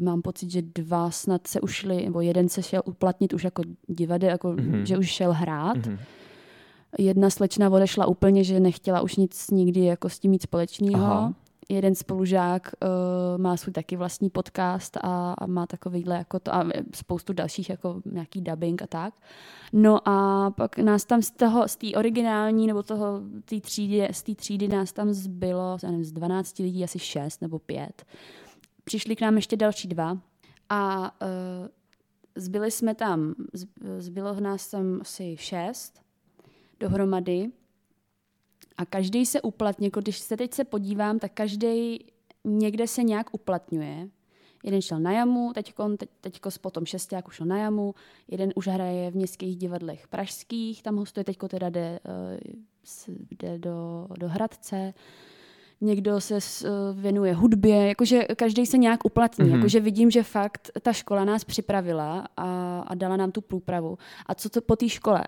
mám pocit, že dva snad se ušli, nebo jeden se šel uplatnit už jako divadel, jako, mm-hmm. že už šel hrát. Mm-hmm Jedna slečna odešla úplně, že nechtěla už nic nikdy jako s tím mít společného. Aha. Jeden spolužák uh, má svůj taky vlastní podcast a, a má takovýhle jako to a spoustu dalších jako nějaký dubbing a tak. No a pak nás tam z toho, z té originální nebo toho, té třídy, z té třídy nás tam zbylo, nevím, z 12 lidí asi 6 nebo 5. Přišli k nám ještě další dva a uh, zbyli jsme tam, zbylo nás tam asi 6 dohromady a každý se uplatňuje, jako když se teď se podívám, tak každý někde se nějak uplatňuje. Jeden šel na jamu, teďko, teď, teďko potom šesták už šel na jamu, jeden už hraje v městských divadlech pražských, tam hostuje, teďko teda jde, uh, jde do, do Hradce, někdo se uh, věnuje hudbě, jakože každý se nějak uplatní, mm-hmm. jakože vidím, že fakt ta škola nás připravila a, a dala nám tu průpravu. A co to po té škole?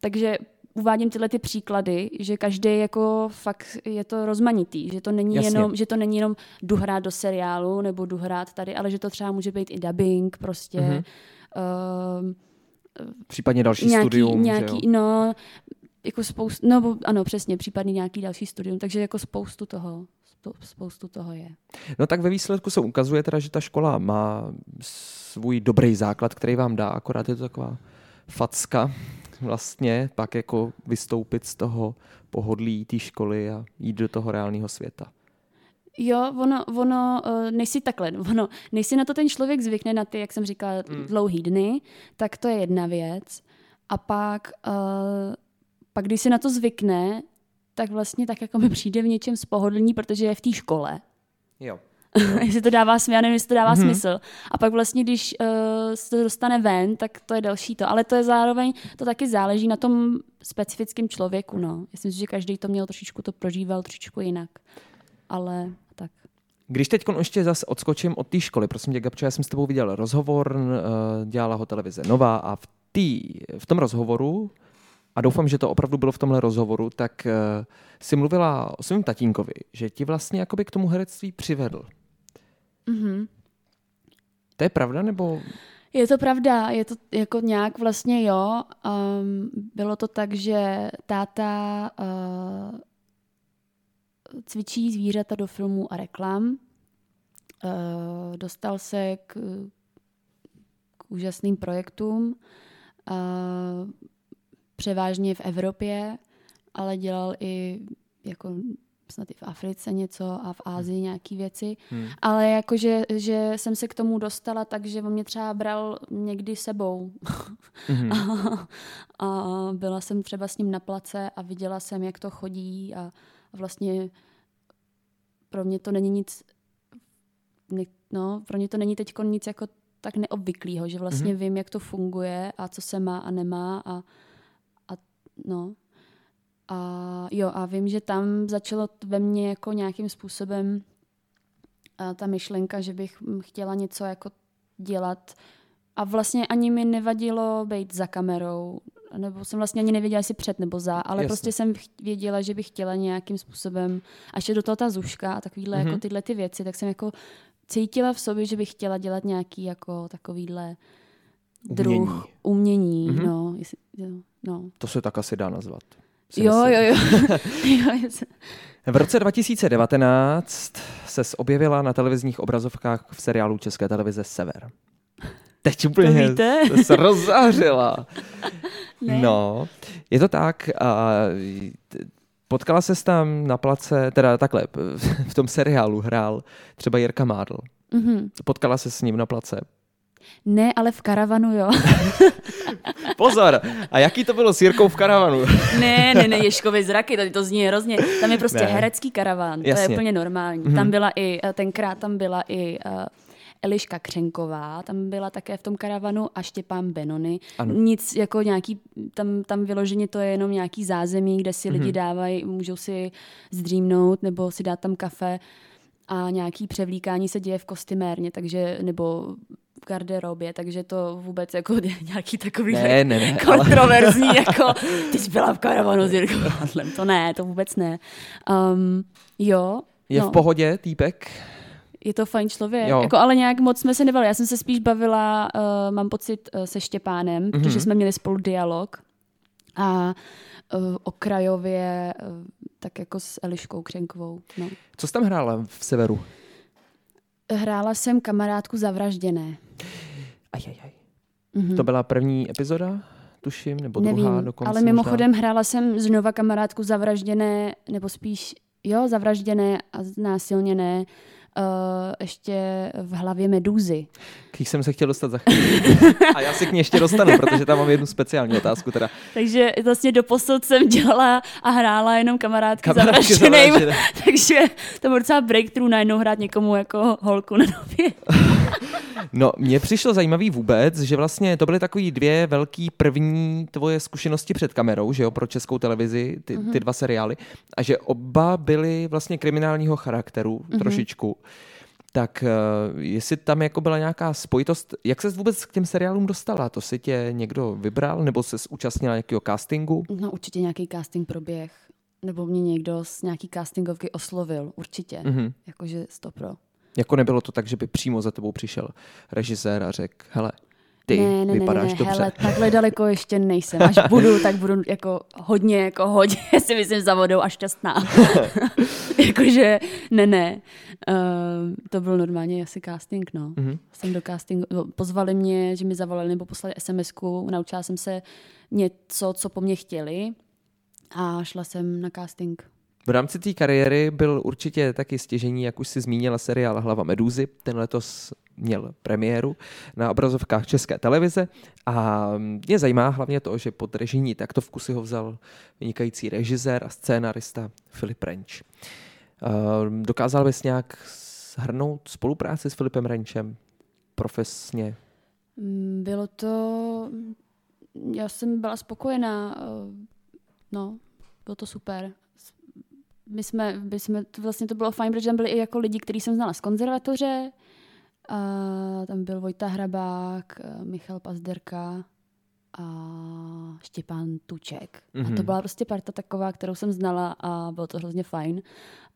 Takže uvádím tyhle ty příklady, že každý jako fakt je to rozmanitý, že to není Jasně. jenom, že to není jenom jdu hrát do seriálu nebo jdu hrát tady, ale že to třeba může být i dubbing prostě. Mm-hmm. Uh, Případně další nějaký, studium. Nějaký, že jo? no, jako spoustu, no ano, přesně, případně nějaký další studium, takže jako spoustu toho, spoustu toho je. No tak ve výsledku se ukazuje teda, že ta škola má svůj dobrý základ, který vám dá, akorát je to taková facka, vlastně pak jako vystoupit z toho pohodlí té školy a jít do toho reálného světa. Jo, ono, ono uh, než si takhle, ono, než si na to ten člověk zvykne, na ty, jak jsem říkala, mm. dlouhý dny, tak to je jedna věc. A pak, uh, pak když si na to zvykne, tak vlastně tak jako mi přijde v něčem spohodlní, protože je v té škole. Jo. jestli to dává smysl, já nevím, jestli to dává mm-hmm. smysl. A pak vlastně, když uh, se to dostane ven, tak to je další to. Ale to je zároveň, to taky záleží na tom specifickém člověku. No. Já si myslím, že každý to měl trošičku, to prožíval trošičku jinak. Ale tak. Když teď ještě zase odskočím od té školy, prosím tě, Gabčo, já jsem s tebou viděl rozhovor, uh, dělala ho televize Nová a v, tý, v tom rozhovoru, a doufám, že to opravdu bylo v tomhle rozhovoru, tak uh, si mluvila o svém tatínkovi, že ti vlastně jakoby k tomu herectví přivedl. Mm-hmm. To je pravda, nebo... Je to pravda, je to jako nějak vlastně jo. Um, bylo to tak, že táta uh, cvičí zvířata do filmů a reklam Uh, dostal se k, k úžasným projektům, uh, převážně v Evropě, ale dělal i jako snad i v Africe něco a v Ázii nějaké věci. Hmm. Ale jakože že jsem se k tomu dostala tak, že on mě třeba bral někdy sebou. Hmm. a, a byla jsem třeba s ním na place a viděla jsem, jak to chodí a, a vlastně pro mě to není nic no, pro mě to není teď nic jako tak neobvyklého, že vlastně hmm. vím, jak to funguje a co se má a nemá a no, a jo, a vím, že tam začalo ve mně jako nějakým způsobem ta myšlenka, že bych chtěla něco jako dělat a vlastně ani mi nevadilo být za kamerou, nebo jsem vlastně ani nevěděla, jestli před nebo za, ale Jasne. prostě jsem věděla, že bych chtěla nějakým způsobem, a ještě do toho ta zuška a takovýhle, mm-hmm. jako mhm. tyhle ty věci, tak jsem jako cítila v sobě, že bych chtěla dělat nějaký jako takovýhle umění. druh umění. Mm-hmm. No, jestli, jo, no. To se tak asi dá nazvat. Jo, jo, jo, jo. v roce 2019 se objevila na televizních obrazovkách v seriálu České televize Sever. Teď úplně se rozzářila. No, je to tak. A potkala se tam na place, teda takhle, v tom seriálu hrál třeba Jirka Mádl. Mm-hmm. Potkala se s ním na place. Ne, ale v karavanu, jo. Pozor, a jaký to bylo s Jirkou v karavanu? ne, ne, ne, Ješkovi zraky, to, to zní hrozně. Tam je prostě ne. herecký karavan, Jasně. to je úplně normální. Mm-hmm. Tam byla i, eh, tenkrát tam byla i uh, Eliška Křenková, tam byla také v tom karavanu a Štěpán Benony. Ano. Nic jako nějaký, tam, tam vyloženě to je jenom nějaký zázemí, kde si mm-hmm. lidi dávají, můžou si zdřímnout nebo si dát tam kafe a nějaký převlíkání se děje v kostymérně, takže nebo v garderobě, takže to vůbec jako nějaký takový ne, ne, ne, kontroverzní, ale... jako ty jsi byla v karavanu s Jirkou to ne, to vůbec ne. Um, jo. Je no. v pohodě týpek? Je to fajn člověk, jo. jako, ale nějak moc jsme se nebavili. Já jsem se spíš bavila, uh, mám pocit, uh, se Štěpánem, mm-hmm. protože jsme měli spolu dialog a uh, okrajově uh, tak jako s Eliškou Křenkovou. No. Co jsi tam hrála v Severu? Hrála jsem kamarádku zavražděné. Ajajaj. Mm-hmm. To byla první epizoda, tuším, nebo Nevím, druhá dokonce? ale mimochodem možná? hrála jsem znova kamarádku zavražděné, nebo spíš, jo, zavražděné a znásilněné uh, ještě v hlavě medúzy. K jsem se chtěl dostat za chvíli. A já si k ní ještě dostanu, protože tam mám jednu speciální otázku. Teda. Takže vlastně do posud jsem dělala a hrála jenom kamarádky, kamarádky zavražděným. takže to byl docela breakthrough najednou hrát někomu jako holku na nově. No, mně přišlo zajímavý vůbec, že vlastně to byly takový dvě velký první tvoje zkušenosti před kamerou, že jo, pro českou televizi, ty, mm-hmm. ty dva seriály, a že oba byly vlastně kriminálního charakteru mm-hmm. trošičku. Tak uh, jestli tam jako byla nějaká spojitost, jak se vůbec k těm seriálům dostala? To si tě někdo vybral nebo se zúčastnila nějakého castingu? No určitě nějaký casting proběh. Nebo mě někdo z nějaký castingovky oslovil, určitě. Mm-hmm. Jakože stopro. Jako nebylo to tak, že by přímo za tebou přišel režisér a řekl, hele, ty ne, ne, vypadáš ne, ne, dobře. Hele, takhle daleko ještě nejsem. Až budu, tak budu jako hodně, jako hodně, si myslím, za vodou a šťastná. Jakože, ne, ne. Uh, to byl normálně asi casting, no. Mm-hmm. Jsem do castingu, pozvali mě, že mi zavolali nebo poslali SMS-ku, naučila jsem se něco, co po mně chtěli a šla jsem na casting. V rámci té kariéry byl určitě taky stěžení, jak už si zmínila seriál Hlava Medúzy. Ten letos měl premiéru na obrazovkách České televize a mě zajímá hlavně to, že pod režení takto vkusy ho vzal vynikající režisér a scénarista Filip Renč. Dokázal bys nějak shrnout spolupráci s Filipem Renčem profesně? Mm, bylo to... Já jsem byla spokojená. No, bylo to super my jsme, my jsme, to vlastně to bylo fajn, protože tam byli i jako lidi, který jsem znala z konzervatoře. A tam byl Vojta Hrabák, Michal Pazderka a Štěpán Tuček. Mm-hmm. A to mhm. byla prostě parta taková, kterou jsem znala a bylo to hrozně fajn.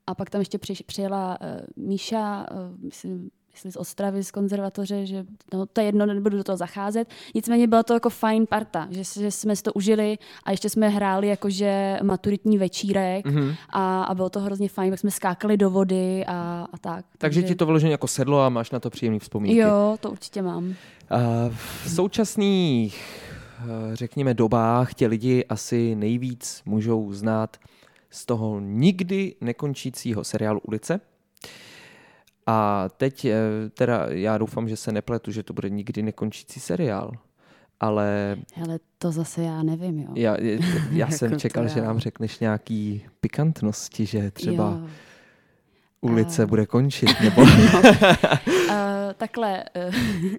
A pak tam ještě při, přijela uh, Míša, uh, myslím, jestli z Ostravy, z konzervatoře, že no, to je jedno, nebudu do toho zacházet. Nicméně byla to jako fajn parta, že, že jsme si to užili a ještě jsme hráli jakože maturitní večírek mm-hmm. a, a bylo to hrozně fajn, jak jsme skákali do vody a, a tak. Takže, Takže ti to vloženě jako sedlo a máš na to příjemný vzpomínky. Jo, to určitě mám. A v současných, eh, řekněme, dobách tě lidi asi nejvíc můžou znát z toho nikdy nekončícího seriálu Ulice. A teď eh, teda já doufám, že se nepletu, že to bude nikdy nekončící seriál. Ale... Ale to zase já nevím, jo. Já, já jsem jako čekal, že nám řekneš nějaký pikantnosti, že třeba jo. ulice uh... bude končit, nebo... no. uh, takhle, uh,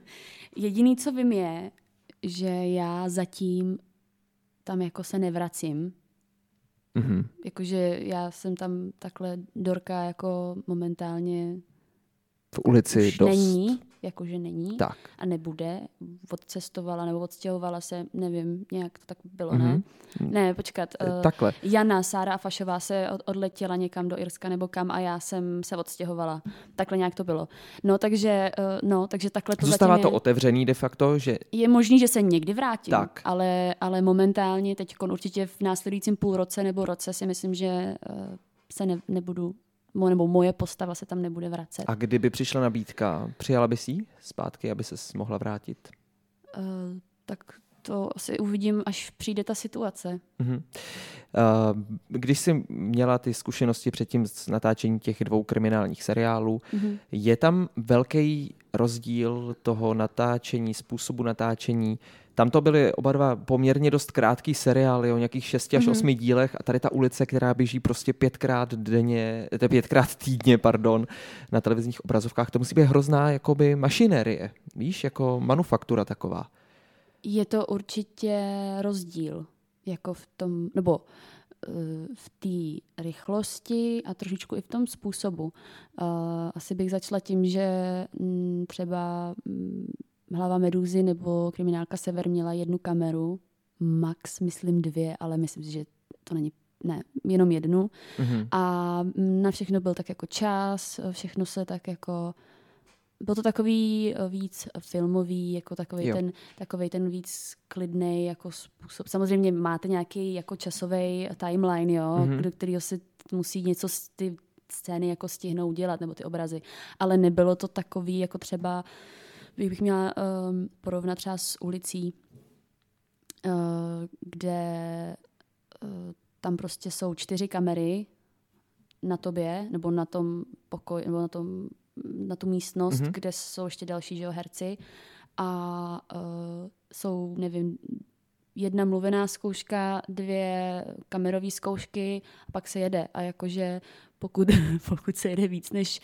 jediný, co vím je, že já zatím tam jako se nevracím. Mm-hmm. Jakože já jsem tam takhle Dorka jako momentálně v ulici už dost. není, jakože není tak. a nebude. Odcestovala nebo odstěhovala se, nevím, nějak to tak bylo, mm-hmm. ne? Ne, počkat. Uh, Takhle. Jana, Sára a Fašová se od, odletěla někam do Irska nebo kam a já jsem se odstěhovala. Takhle nějak to bylo. No, takže, uh, no, takže takhle to Zůstává zatím to je, otevřený de facto, že... Je možný, že se někdy vrátím, tak. Ale, ale momentálně teď určitě v následujícím půl roce nebo roce si myslím, že uh, se ne, nebudu nebo moje postava se tam nebude vracet. A kdyby přišla nabídka, přijala bys jí zpátky, aby se mohla vrátit? Uh, tak to asi uvidím, až přijde ta situace. Uh, když jsi měla ty zkušenosti předtím s natáčením těch dvou kriminálních seriálů, uh-huh. je tam velký rozdíl toho natáčení, způsobu natáčení tam to byly oba dva poměrně dost krátký seriály o nějakých 6 až 8 mm-hmm. dílech a tady ta ulice, která běží prostě pětkrát denně, to pětkrát týdně, pardon, na televizních obrazovkách, to musí být hrozná jakoby mašinérie, víš, jako manufaktura taková. Je to určitě rozdíl, jako v tom, nebo eh, v té rychlosti a trošičku i v tom způsobu. Eh, asi bych začala tím, že mm, třeba mm, Hlava Medúzy nebo kriminálka Sever měla jednu kameru, max, myslím dvě, ale myslím si, že to není ne, jenom jednu. Mm-hmm. A na všechno byl tak jako čas, všechno se tak jako byl to takový eh, víc filmový, jako takový ten, takový ten víc klidný jako způsob. Samozřejmě máte nějaký jako časový timeline, jo, mm-hmm. do kterého si musí něco z ty scény jako stihnout dělat, nebo ty obrazy. Ale nebylo to takový jako třeba bych měla um, porovnat třeba s ulicí, uh, kde uh, tam prostě jsou čtyři kamery na tobě, nebo na tom pokoji, nebo na, tom, na tu místnost, mm-hmm. kde jsou ještě další že jo, herci a uh, jsou, nevím, jedna mluvená zkouška, dvě kamerové zkoušky a pak se jede. A jakože pokud, pokud se jede víc než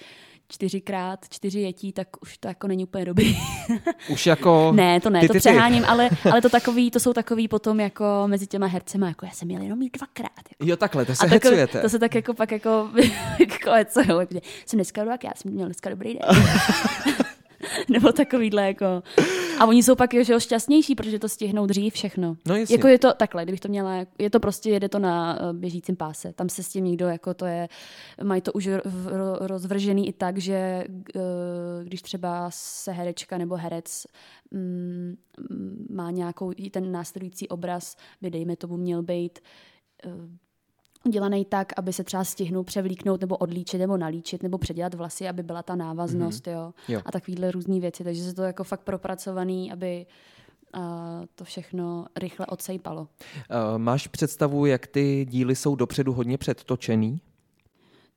čtyřikrát čtyři jetí, tak už to jako není úplně dobrý. Už jako... ne, to ne, ty, to ty, přeháním, ty. ale, ale to, takový, to jsou takový potom jako mezi těma hercema, jako já jsem měl jenom jít dvakrát. Jako. Jo, takhle, to se a hecujete. To se tak jako pak jako, jako co, jo, jsem dneska jak já jsem měl dneska dobrý den. Nebo takovýhle jako. A oni jsou pak že jo, šťastnější, protože to stihnou dřív všechno. No Jako je to takhle, kdybych to měla, je to prostě, jede to na eh, běžícím páse. Tam se s tím nikdo, jako to je, mají to už rozvržený i tak, že eh, když třeba se herečka nebo herec mm, má nějakou, ten následující obraz by dejme tomu měl být eh, udělaný tak, aby se třeba stihnul převlíknout nebo odlíčit nebo nalíčit nebo předělat vlasy, aby byla ta návaznost, mm-hmm. jo? jo. A takovýhle různé věci. Takže se to jako fakt propracovaný, aby uh, to všechno rychle odsejpalo. Uh, máš představu, jak ty díly jsou dopředu hodně předtočený?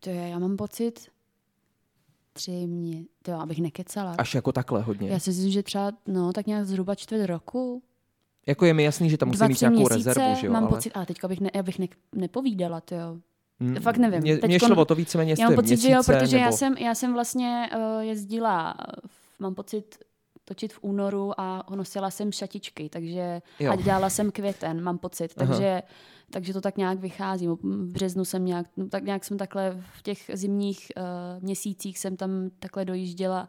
To je, já mám pocit, tři mě, to abych nekecala. Až jako takhle hodně? Já si myslím, že třeba, no, tak nějak zhruba čtvrt roku. Jako je mi jasný, že tam musí mít nějakou měsíce, rezervu, že jo? mám ale... pocit, ale teďka bych, ne, já bych ne, nepovídala, to jo. Hmm, Fakt nevím. Mě, mě šlo o to víceméně Já mám pocit, měsíce, že jo, protože nebo... já, jsem, já jsem vlastně uh, jezdila, mám pocit, točit v únoru a nosila jsem šatičky, takže jo. a dělala jsem květen, mám pocit, takže, takže to tak nějak vychází. V březnu jsem nějak, no, tak nějak jsem takhle v těch zimních uh, měsících jsem tam takhle dojížděla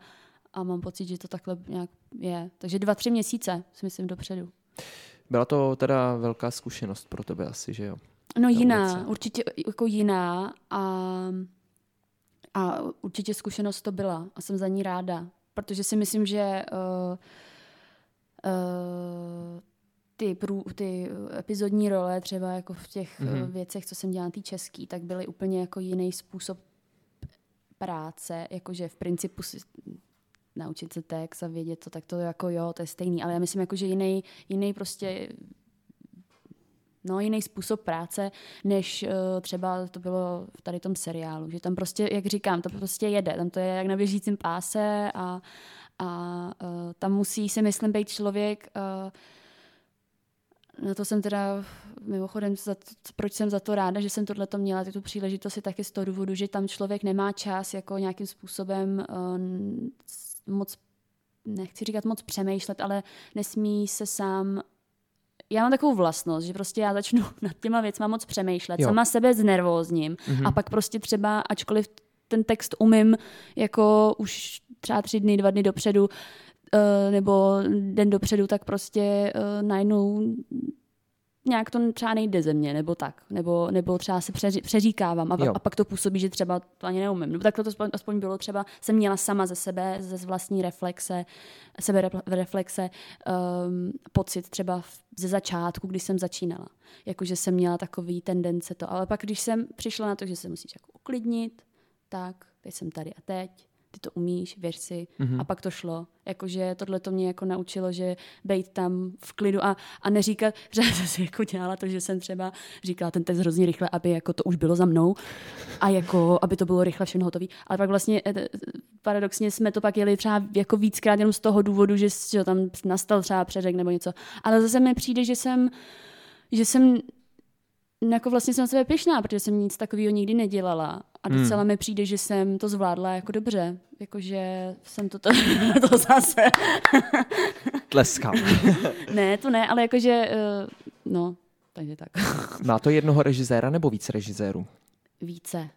a mám pocit, že to takhle nějak je. Takže dva, tři měsíce si myslím dopředu. Byla to teda velká zkušenost pro tebe asi, že jo? No jiná, ulice. určitě jako jiná a A určitě zkušenost to byla a jsem za ní ráda, protože si myslím, že uh, uh, ty, prů, ty epizodní role, třeba jako v těch mm-hmm. věcech, co jsem dělala na té český, tak byly úplně jako jiný způsob práce, jakože v principu si naučit se text a vědět to, tak to jako jo, to je stejný, ale já myslím jako, že jiný, jiný prostě no, jiný způsob práce, než uh, třeba to bylo v tady tom seriálu. Že tam prostě, jak říkám, to prostě jede. Tam to je jak na běžícím páse a, a uh, tam musí si myslím být člověk uh, na to jsem teda mimochodem, za to, proč jsem za to ráda, že jsem tohle to měla, tu příležitost je taky z toho důvodu, že tam člověk nemá čas jako nějakým způsobem uh, moc, nechci říkat moc přemýšlet, ale nesmí se sám já mám takovou vlastnost, že prostě já začnu nad těma věcma moc přemýšlet, jo. sama sebe znervózním mm-hmm. a pak prostě třeba, ačkoliv ten text umím jako už třeba tři dny, dva dny dopředu, uh, nebo den dopředu, tak prostě uh, najednou nějak to třeba nejde ze mě, nebo tak, nebo, nebo třeba se přeři, přeříkávám a, a pak to působí, že třeba to ani neumím. Nebo tak to aspoň, aspoň bylo třeba, jsem měla sama ze sebe, ze vlastní reflexe, sebe reflexe, um, pocit třeba ze začátku, když jsem začínala. Jakože jsem měla takový tendence to. Ale pak, když jsem přišla na to, že se musíš jako uklidnit, tak teď jsem tady a teď, ty to umíš, věř si. Mm-hmm. A pak to šlo. Jakože tohle to mě jako naučilo, že být tam v klidu a, a neříkat, že jsem si jako dělala to, že jsem třeba říkala ten test hrozně rychle, aby jako to už bylo za mnou a jako, aby to bylo rychle všechno hotové. Ale pak vlastně eh, paradoxně jsme to pak jeli třeba jako víckrát jenom z toho důvodu, že, že tam nastal třeba přeřek nebo něco. Ale zase mi přijde, že jsem že jsem jako vlastně jsem na sebe pěšná, protože jsem nic takového nikdy nedělala. A docela hmm. mi přijde, že jsem to zvládla jako dobře. Jakože jsem to, to, to zase... Tleskám. ne, to ne, ale jakože, uh, no, takže tak. Má to jednoho režiséra nebo více režisérů? Více.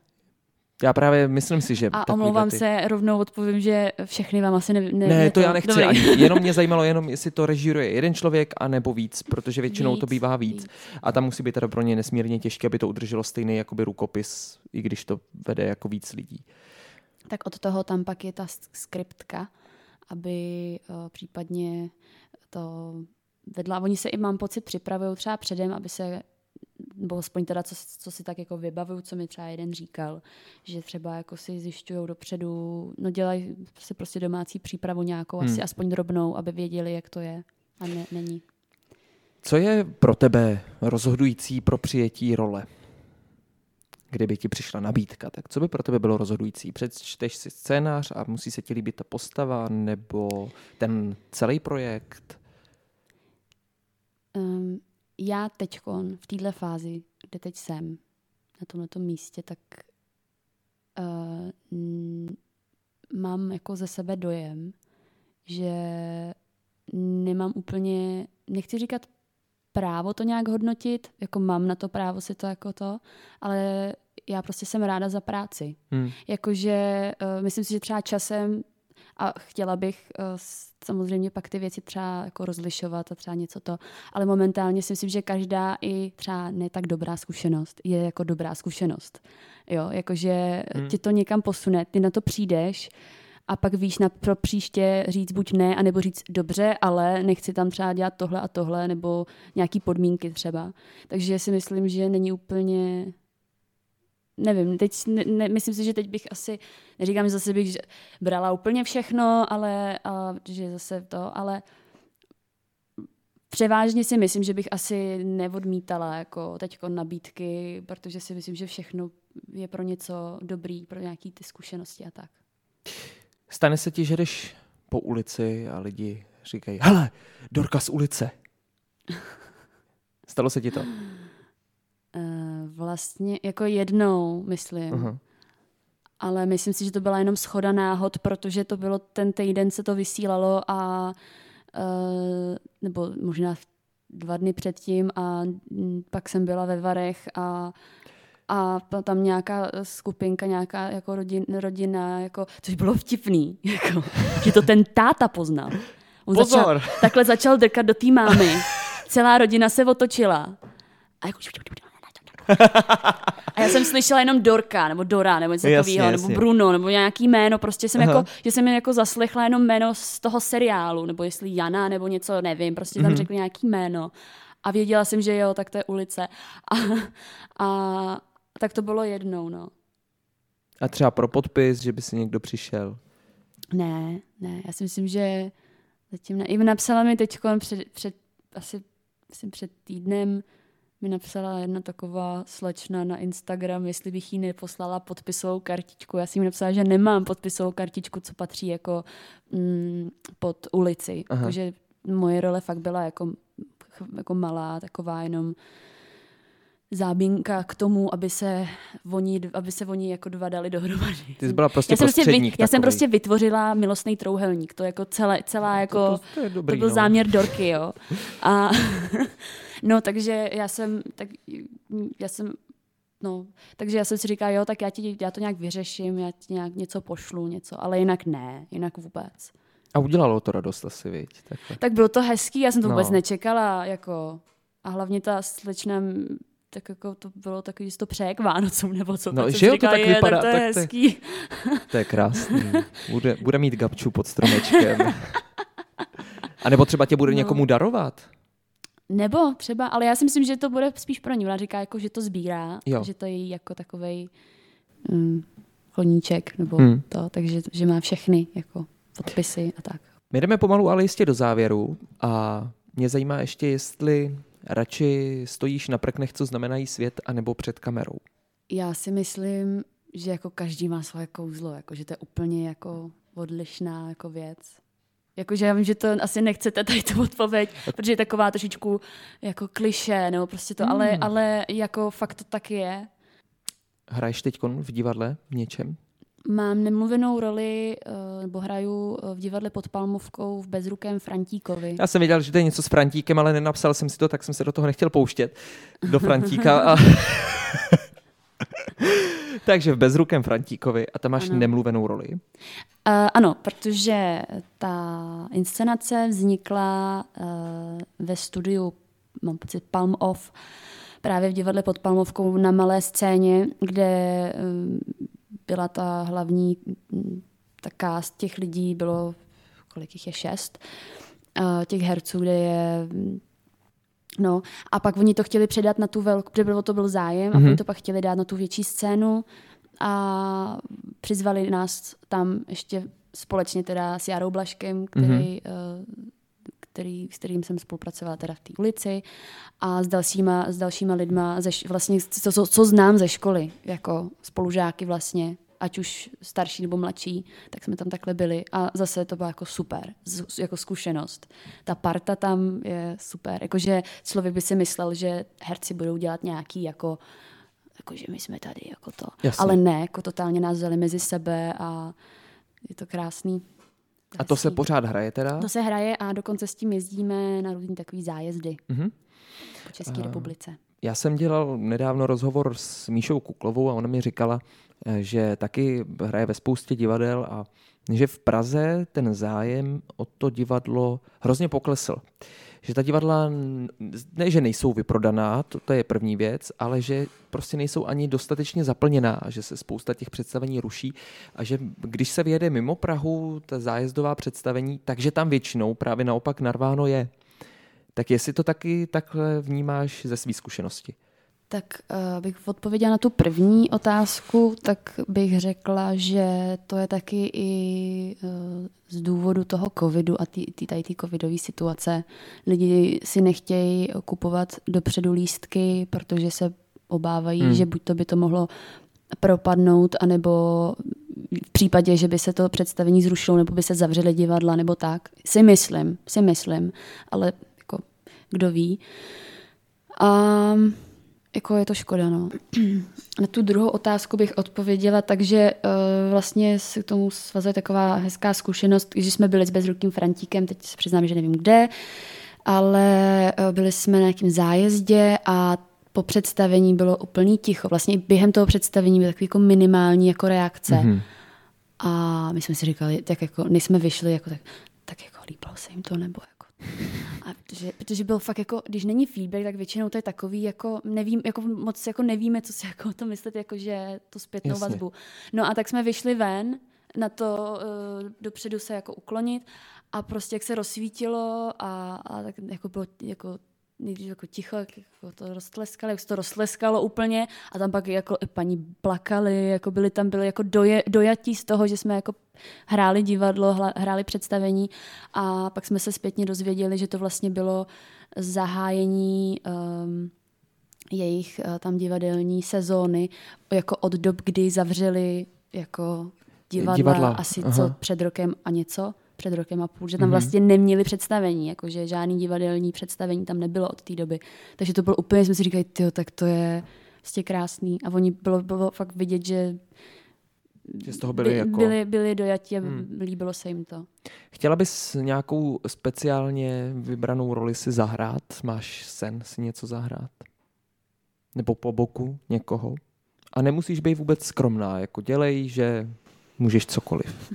Já právě myslím si, že... A omlouvám ty... se, rovnou odpovím, že všechny vám asi ne... Ne, ne to, to já nechci. Ani, jenom mě zajímalo, jenom jestli to režíruje jeden člověk, a nebo víc, protože většinou víc, to bývá víc. víc. A tam musí být teda pro ně nesmírně těžké, aby to udrželo stejný jakoby rukopis, i když to vede jako víc lidí. Tak od toho tam pak je ta skriptka, aby uh, případně to vedla. Oni se i, mám pocit, připravují třeba předem, aby se nebo aspoň teda, co, co si tak jako vybavuju, co mi třeba jeden říkal, že třeba jako si zjišťují dopředu, no dělají si prostě domácí přípravu nějakou, hmm. asi aspoň drobnou, aby věděli, jak to je a ne, není. Co je pro tebe rozhodující pro přijetí role? Kdyby ti přišla nabídka, tak co by pro tebe bylo rozhodující? Přečteš si scénář a musí se ti líbit ta postava nebo ten celý projekt? Um, já teď v této fázi, kde teď jsem, na tomto místě, tak uh, mám jako ze sebe dojem, že nemám úplně, nechci říkat právo to nějak hodnotit, jako mám na to právo si to jako to, ale já prostě jsem ráda za práci. Hmm. Jakože uh, myslím si, že třeba časem a chtěla bych uh, samozřejmě pak ty věci třeba jako rozlišovat a třeba něco to, ale momentálně si myslím, že každá i třeba ne tak dobrá zkušenost je jako dobrá zkušenost. Jo, jakože hmm. ti to někam posune, ty na to přijdeš, a pak víš na pro příště říct buď ne, anebo říct dobře, ale nechci tam třeba dělat tohle a tohle, nebo nějaký podmínky třeba. Takže si myslím, že není úplně nevím, teď ne, ne, myslím si, že teď bych asi, neříkám, že zase bych brala úplně všechno, ale a, že zase to, ale převážně si myslím, že bych asi neodmítala jako teďko nabídky, protože si myslím, že všechno je pro něco dobrý, pro nějaký ty zkušenosti a tak. Stane se ti, že jdeš po ulici a lidi říkají, hele, Dorka z ulice. Stalo se ti to? Uh, vlastně jako jednou, myslím. Uh-huh. Ale myslím si, že to byla jenom schoda náhod, protože to bylo ten týden se to vysílalo a uh, nebo možná dva dny předtím a pak jsem byla ve Varech a a tam nějaká skupinka, nějaká jako rodin, rodina, jako, což bylo vtipný, jako, že to ten táta poznal. On Pozor. Začal, takhle začal drkat do té mámy. Celá rodina se otočila. A jako, A já jsem slyšela jenom Dorka, nebo Dora, nebo něco takového, nebo. Bruno, nebo nějaký jméno, prostě jsem Aha. jako, že jsem jen jako zaslechla jenom jméno z toho seriálu, nebo jestli Jana, nebo něco, nevím, prostě tam Mhm. řekli nějaký jméno. A věděla jsem, že jo, tak to je ulice. A, a tak to bylo jednou, no. A třeba pro podpis, že by si někdo přišel. Ne, ne, já si myslím, že zatím ne. I napsala mi teď před, před, asi myslím před týdnem mi napsala jedna taková slečna na Instagram, jestli bych jí neposlala podpisovou kartičku. Já jsem jí napsala, že nemám podpisovou kartičku, co patří jako mm, pod ulici. Aha. Takže moje role fakt byla jako, jako malá, taková jenom zábinka k tomu, aby se oni, aby se oni jako dva dali dohromady. Ty jsi byla prostě já jsem, prostě, vy, já jsem prostě vytvořila milostný trouhelník. To jako celé, celá jako... to, to, to, dobrý, to byl no. záměr Dorky, jo. A, no, takže já jsem, tak, já jsem, no, takže já jsem si říkala, jo, tak já, ti, já to nějak vyřeším, já ti nějak něco pošlu, něco, ale jinak ne, jinak vůbec. A udělalo to radost asi, viď? Takhle. Tak bylo to hezký, já jsem to No. vůbec nečekala, jako, a hlavně ta slečna, tak jako to bylo takový, že to přeje k Vánocům, nebo co. No, tak že jo, to říkala, tak je, vypadá, tak to je tak to je- hezký. To je krásný. Bude, bude mít gabču pod stromečkem. A nebo třeba tě bude No. někomu darovat. Nebo třeba, ale já si myslím, že to bude spíš pro ní. Ona říká, jako, že to sbírá, Jo. že to je jako takovej mm, koníček, nebo hmm. to, takže že má všechny jako podpisy a tak. My jdeme pomalu, ale jistě do závěru a mě zajímá ještě, jestli radši stojíš na prknech, co znamenají svět, anebo před kamerou. Já si myslím, že jako každý má svoje kouzlo, jako, že to je úplně jako odlišná jako věc. Jakože já vím, že to asi nechcete tady tu odpověď, protože je taková trošičku jako kliše, nebo prostě to, ale, ale jako fakt to tak je. Hraješ teď v divadle v něčem? Mám nemluvenou roli, eh, nebo hraju eh, v divadle pod Palmovkou v Bezrukém Frantíkovi. Já jsem věděl, že to je něco s Frantíkem, ale nenapsal jsem si to, tak jsem se do toho nechtěl pouštět. Do Frantíka. A... Takže v Bezrukém Frantíkovi a tam máš Ano. nemluvenou roli. Uh, ano, protože ta inscenace vznikla uh, ve studiu, mám pocit, Palm Off, právě v divadle pod Palmovkou na malé scéně, kde um, byla ta hlavní mm, ta cast těch lidí, bylo, kolik jich je, šest, uh, těch herců, kde je No, a pak oni to chtěli předat na tu velkou, protože to byl zájem, mm-hmm. a oni to pak chtěli dát na tu větší scénu a přizvali nás tam ještě společně teda s Jarou Blaškem, který, mm-hmm. který, s kterým jsem spolupracovala teda v té ulici a s dalšíma, s dalšíma lidma, ze, vlastně, co, co, co znám ze školy, jako spolužáky vlastně, ať už starší nebo mladší, tak jsme tam takhle byli a zase to bylo jako super, z, jako zkušenost. Ta parta tam je super, jakože člověk by si myslel, že herci budou dělat nějaký jako jakože my jsme tady, jako to. Jasně. Ale ne, jako totálně nás vzali mezi sebe a je to krásný. A to se Hezký. pořád hraje teda? To se hraje a dokonce s tím jezdíme na různý takový zájezdy Mhm. po České A- republice. Já jsem dělal nedávno rozhovor s Míšou Kuklovou a ona mi říkala, že taky hraje ve spoustě divadel a že v Praze ten zájem o to divadlo hrozně poklesl. Že ta divadla, ne, že nejsou vyprodaná, to, to je první věc, ale že prostě nejsou ani dostatečně zaplněná, že se spousta těch představení ruší a že když se vyjede mimo Prahu, ta zájezdová představení, takže tam většinou právě naopak narváno je. Tak jestli to taky takhle vnímáš ze své zkušenosti? Tak uh, bych odpověděla na tu první otázku, tak bych řekla, že to je taky i uh, z důvodu toho covidu a tý, tý, tady té covidové situace. Lidi si nechtějí kupovat dopředu lístky, protože se obávají, Hmm. že buď to by to mohlo propadnout, anebo v případě, že by se to představení zrušilo, nebo by se zavřely divadla, nebo tak. Si myslím, si myslím, ale jako, kdo ví. A jako je to škoda, no. Na tu druhou otázku bych odpověděla, takže uh, vlastně se k tomu svazuje taková hezká zkušenost, když jsme byli s bezrukým Frantíkem, teď se přiznám, že nevím kde, ale uh, byli jsme na nějakém zájezdě a po představení bylo úplný ticho. Vlastně během toho představení byl takový jako minimální jako reakce. Mhm. Mm-hmm. A my jsme si říkali, tak jako, než jsme vyšli, jako tak, tak jako líbilo se jim to, nebo. A protože, protože byl fakt jako, když není feedback, tak většinou to je takový, jako nevím, jako moc jako nevíme, co si jako to myslet, jako že to zpětnou Jasně. vazbu. No a tak jsme vyšli ven na to uh, dopředu se jako uklonit a prostě jak se rozsvítilo a, a tak jako bylo jako nejdřív jako ticho, jak jako to roztleskalo, jak se to roztleskalo úplně a tam pak jako i paní plakali, jako byli tam byli jako doje, dojatí z toho, že jsme jako hráli divadlo, hla, hráli představení a pak jsme se zpětně dozvěděli, že to vlastně bylo zahájení um, jejich uh, tam divadelní sezóny, jako od dob, kdy zavřeli jako divadla, Divadla, asi aha. co před rokem a něco, před rokem a půl, že tam vlastně neměli představení, jakože žádný divadelní představení tam nebylo od té doby. Takže to bylo úplně, jsme si říkali, tyjo, tak to je prostě krásný. A oni bylo, bylo fakt vidět, že Že z toho byli by, jako... byli, byli dojatí a Hmm. líbilo se jim to. Chtěla bys nějakou speciálně vybranou roli si zahrát? Máš sen si něco zahrát? Nebo po boku někoho? A nemusíš být vůbec skromná, jako dělej, že můžeš cokoliv.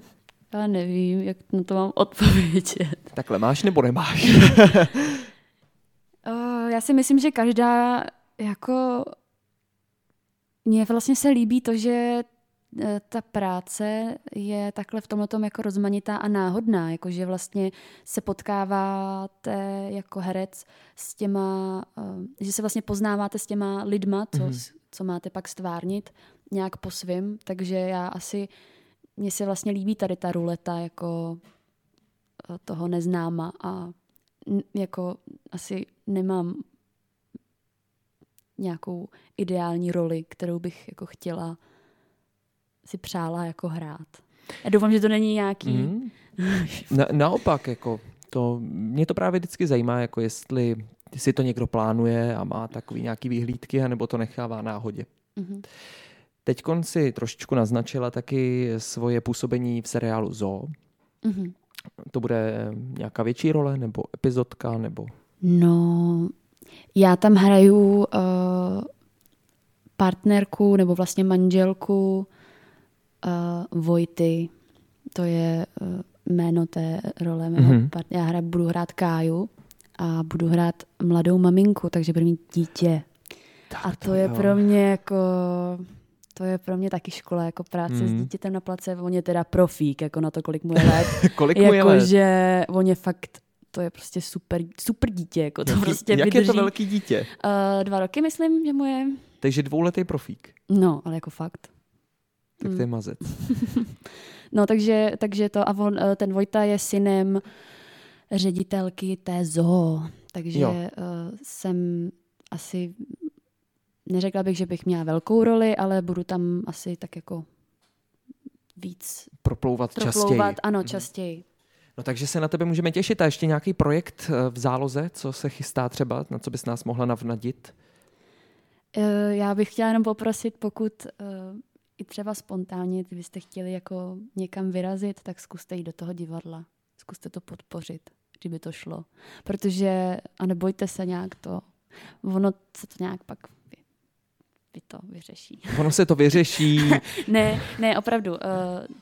Já nevím, jak na to mám odpovědět. Takhle máš nebo nemáš? Uh, já si myslím, že každá jako mně vlastně se líbí to, že eh, ta práce je takhle v tomhle jako rozmanitá a náhodná, jakože vlastně se potkáváte jako herec s těma, eh, že se vlastně poznáváte s těma lidma, co, Mhm. mm-hmm. co máte pak stvárnit nějak po svým, takže já asi, mně se vlastně líbí tady ta ruleta jako eh, toho neznáma a jako asi nemám nějakou ideální roli, kterou bych jako chtěla si přála jako hrát. Já doufám, že to není nějaký... Mm. Na, naopak, jako to, mě to právě vždycky zajímá, jako jestli si to někdo plánuje a má takový nějaký výhlídky, anebo to nechává náhodě. Mm-hmm. Teď si trošičku naznačila taky svoje působení v seriálu Zoo. Mm-hmm. To bude nějaká větší role, nebo epizodka, nebo... No, já tam hraju uh, partnerku nebo vlastně manželku uh, Vojty. To je uh, jméno té role. Mého Mhm. mm-hmm. part- já hra, budu hrát Káju a budu hrát mladou maminku, takže budu mít dítě. Tak A to je jo. pro mě jako... To je pro mě taky škola, jako práce mm. s Mhm. dítětem na place. On je teda profík, jako na to, kolik mu je let. Kolik mu je jako, let? že on je fakt, to je prostě super, super dítě, jako to Jaký- prostě Jak vydrží. je to velký dítě? Uh, dva roky, myslím, že mu je. Takže dvouletý profík. No, ale jako fakt. Tak to je mazec. No, takže, takže to, a on, eh, ten Vojta je synem ředitelky té zoo, takže Jo. uh, jsem asi, neřekla bych, že bych měla velkou roli, ale budu tam asi tak jako víc Proplouvat, proplouvat, častěji. ano, Mhm. častěji. No takže se na tebe můžeme těšit. A ještě nějaký projekt eh, v záloze, co se chystá třeba, na co bys nás mohla navnadit? Eh, Já bych chtěla jenom poprosit, pokud eh, i třeba spontánně, kdybyste chtěli jako někam vyrazit, tak zkuste jít do toho divadla. Zkuste to podpořit, kdyby to šlo. Protože, a nebojte se nějak to, ono se to nějak pak vy, to vyřeší. Ono se to vyřeší. ne, ne, opravdu, uh,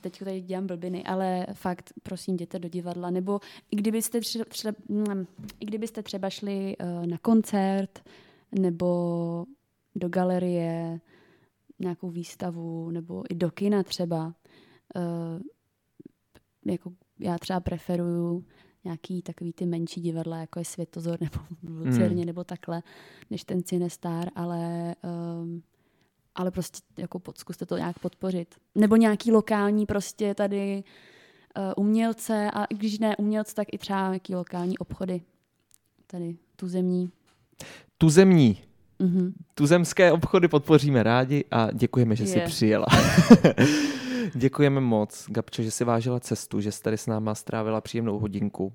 teď tady dělám blbiny, ale fakt, prosím, jděte do divadla, nebo i kdybyste, tře- tře- mm, i kdybyste třeba šli uh, na koncert, nebo do galerie, nějakou výstavu, nebo i do kina třeba. Uh, jako já třeba preferuju nějaký takový ty menší divadla, jako je Světozor nebo v Lucerně, Hmm. nebo takhle, než ten Cinestar, ale um, ale prostě jako pod, zkuste to nějak podpořit. Nebo nějaký lokální prostě tady uh, umělce a i když ne umělce, tak i třeba nějaký lokální obchody. Tady tuzemní. Tuzemní. Mhm. Tuzemské obchody podpoříme rádi a děkujeme, že jsi Je. přijela. děkujeme moc, Gabčo, že jsi vážila cestu, že jsi tady s náma strávila příjemnou hodinku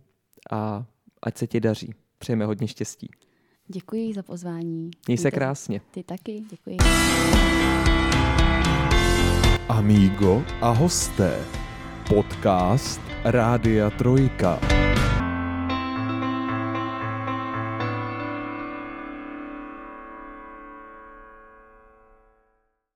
a ať se ti daří. Přejeme hodně štěstí. Děkuji za pozvání. Měj se krásně. Ty taky, děkuji. Amigo a hosté. Podcast Rádia Trojka.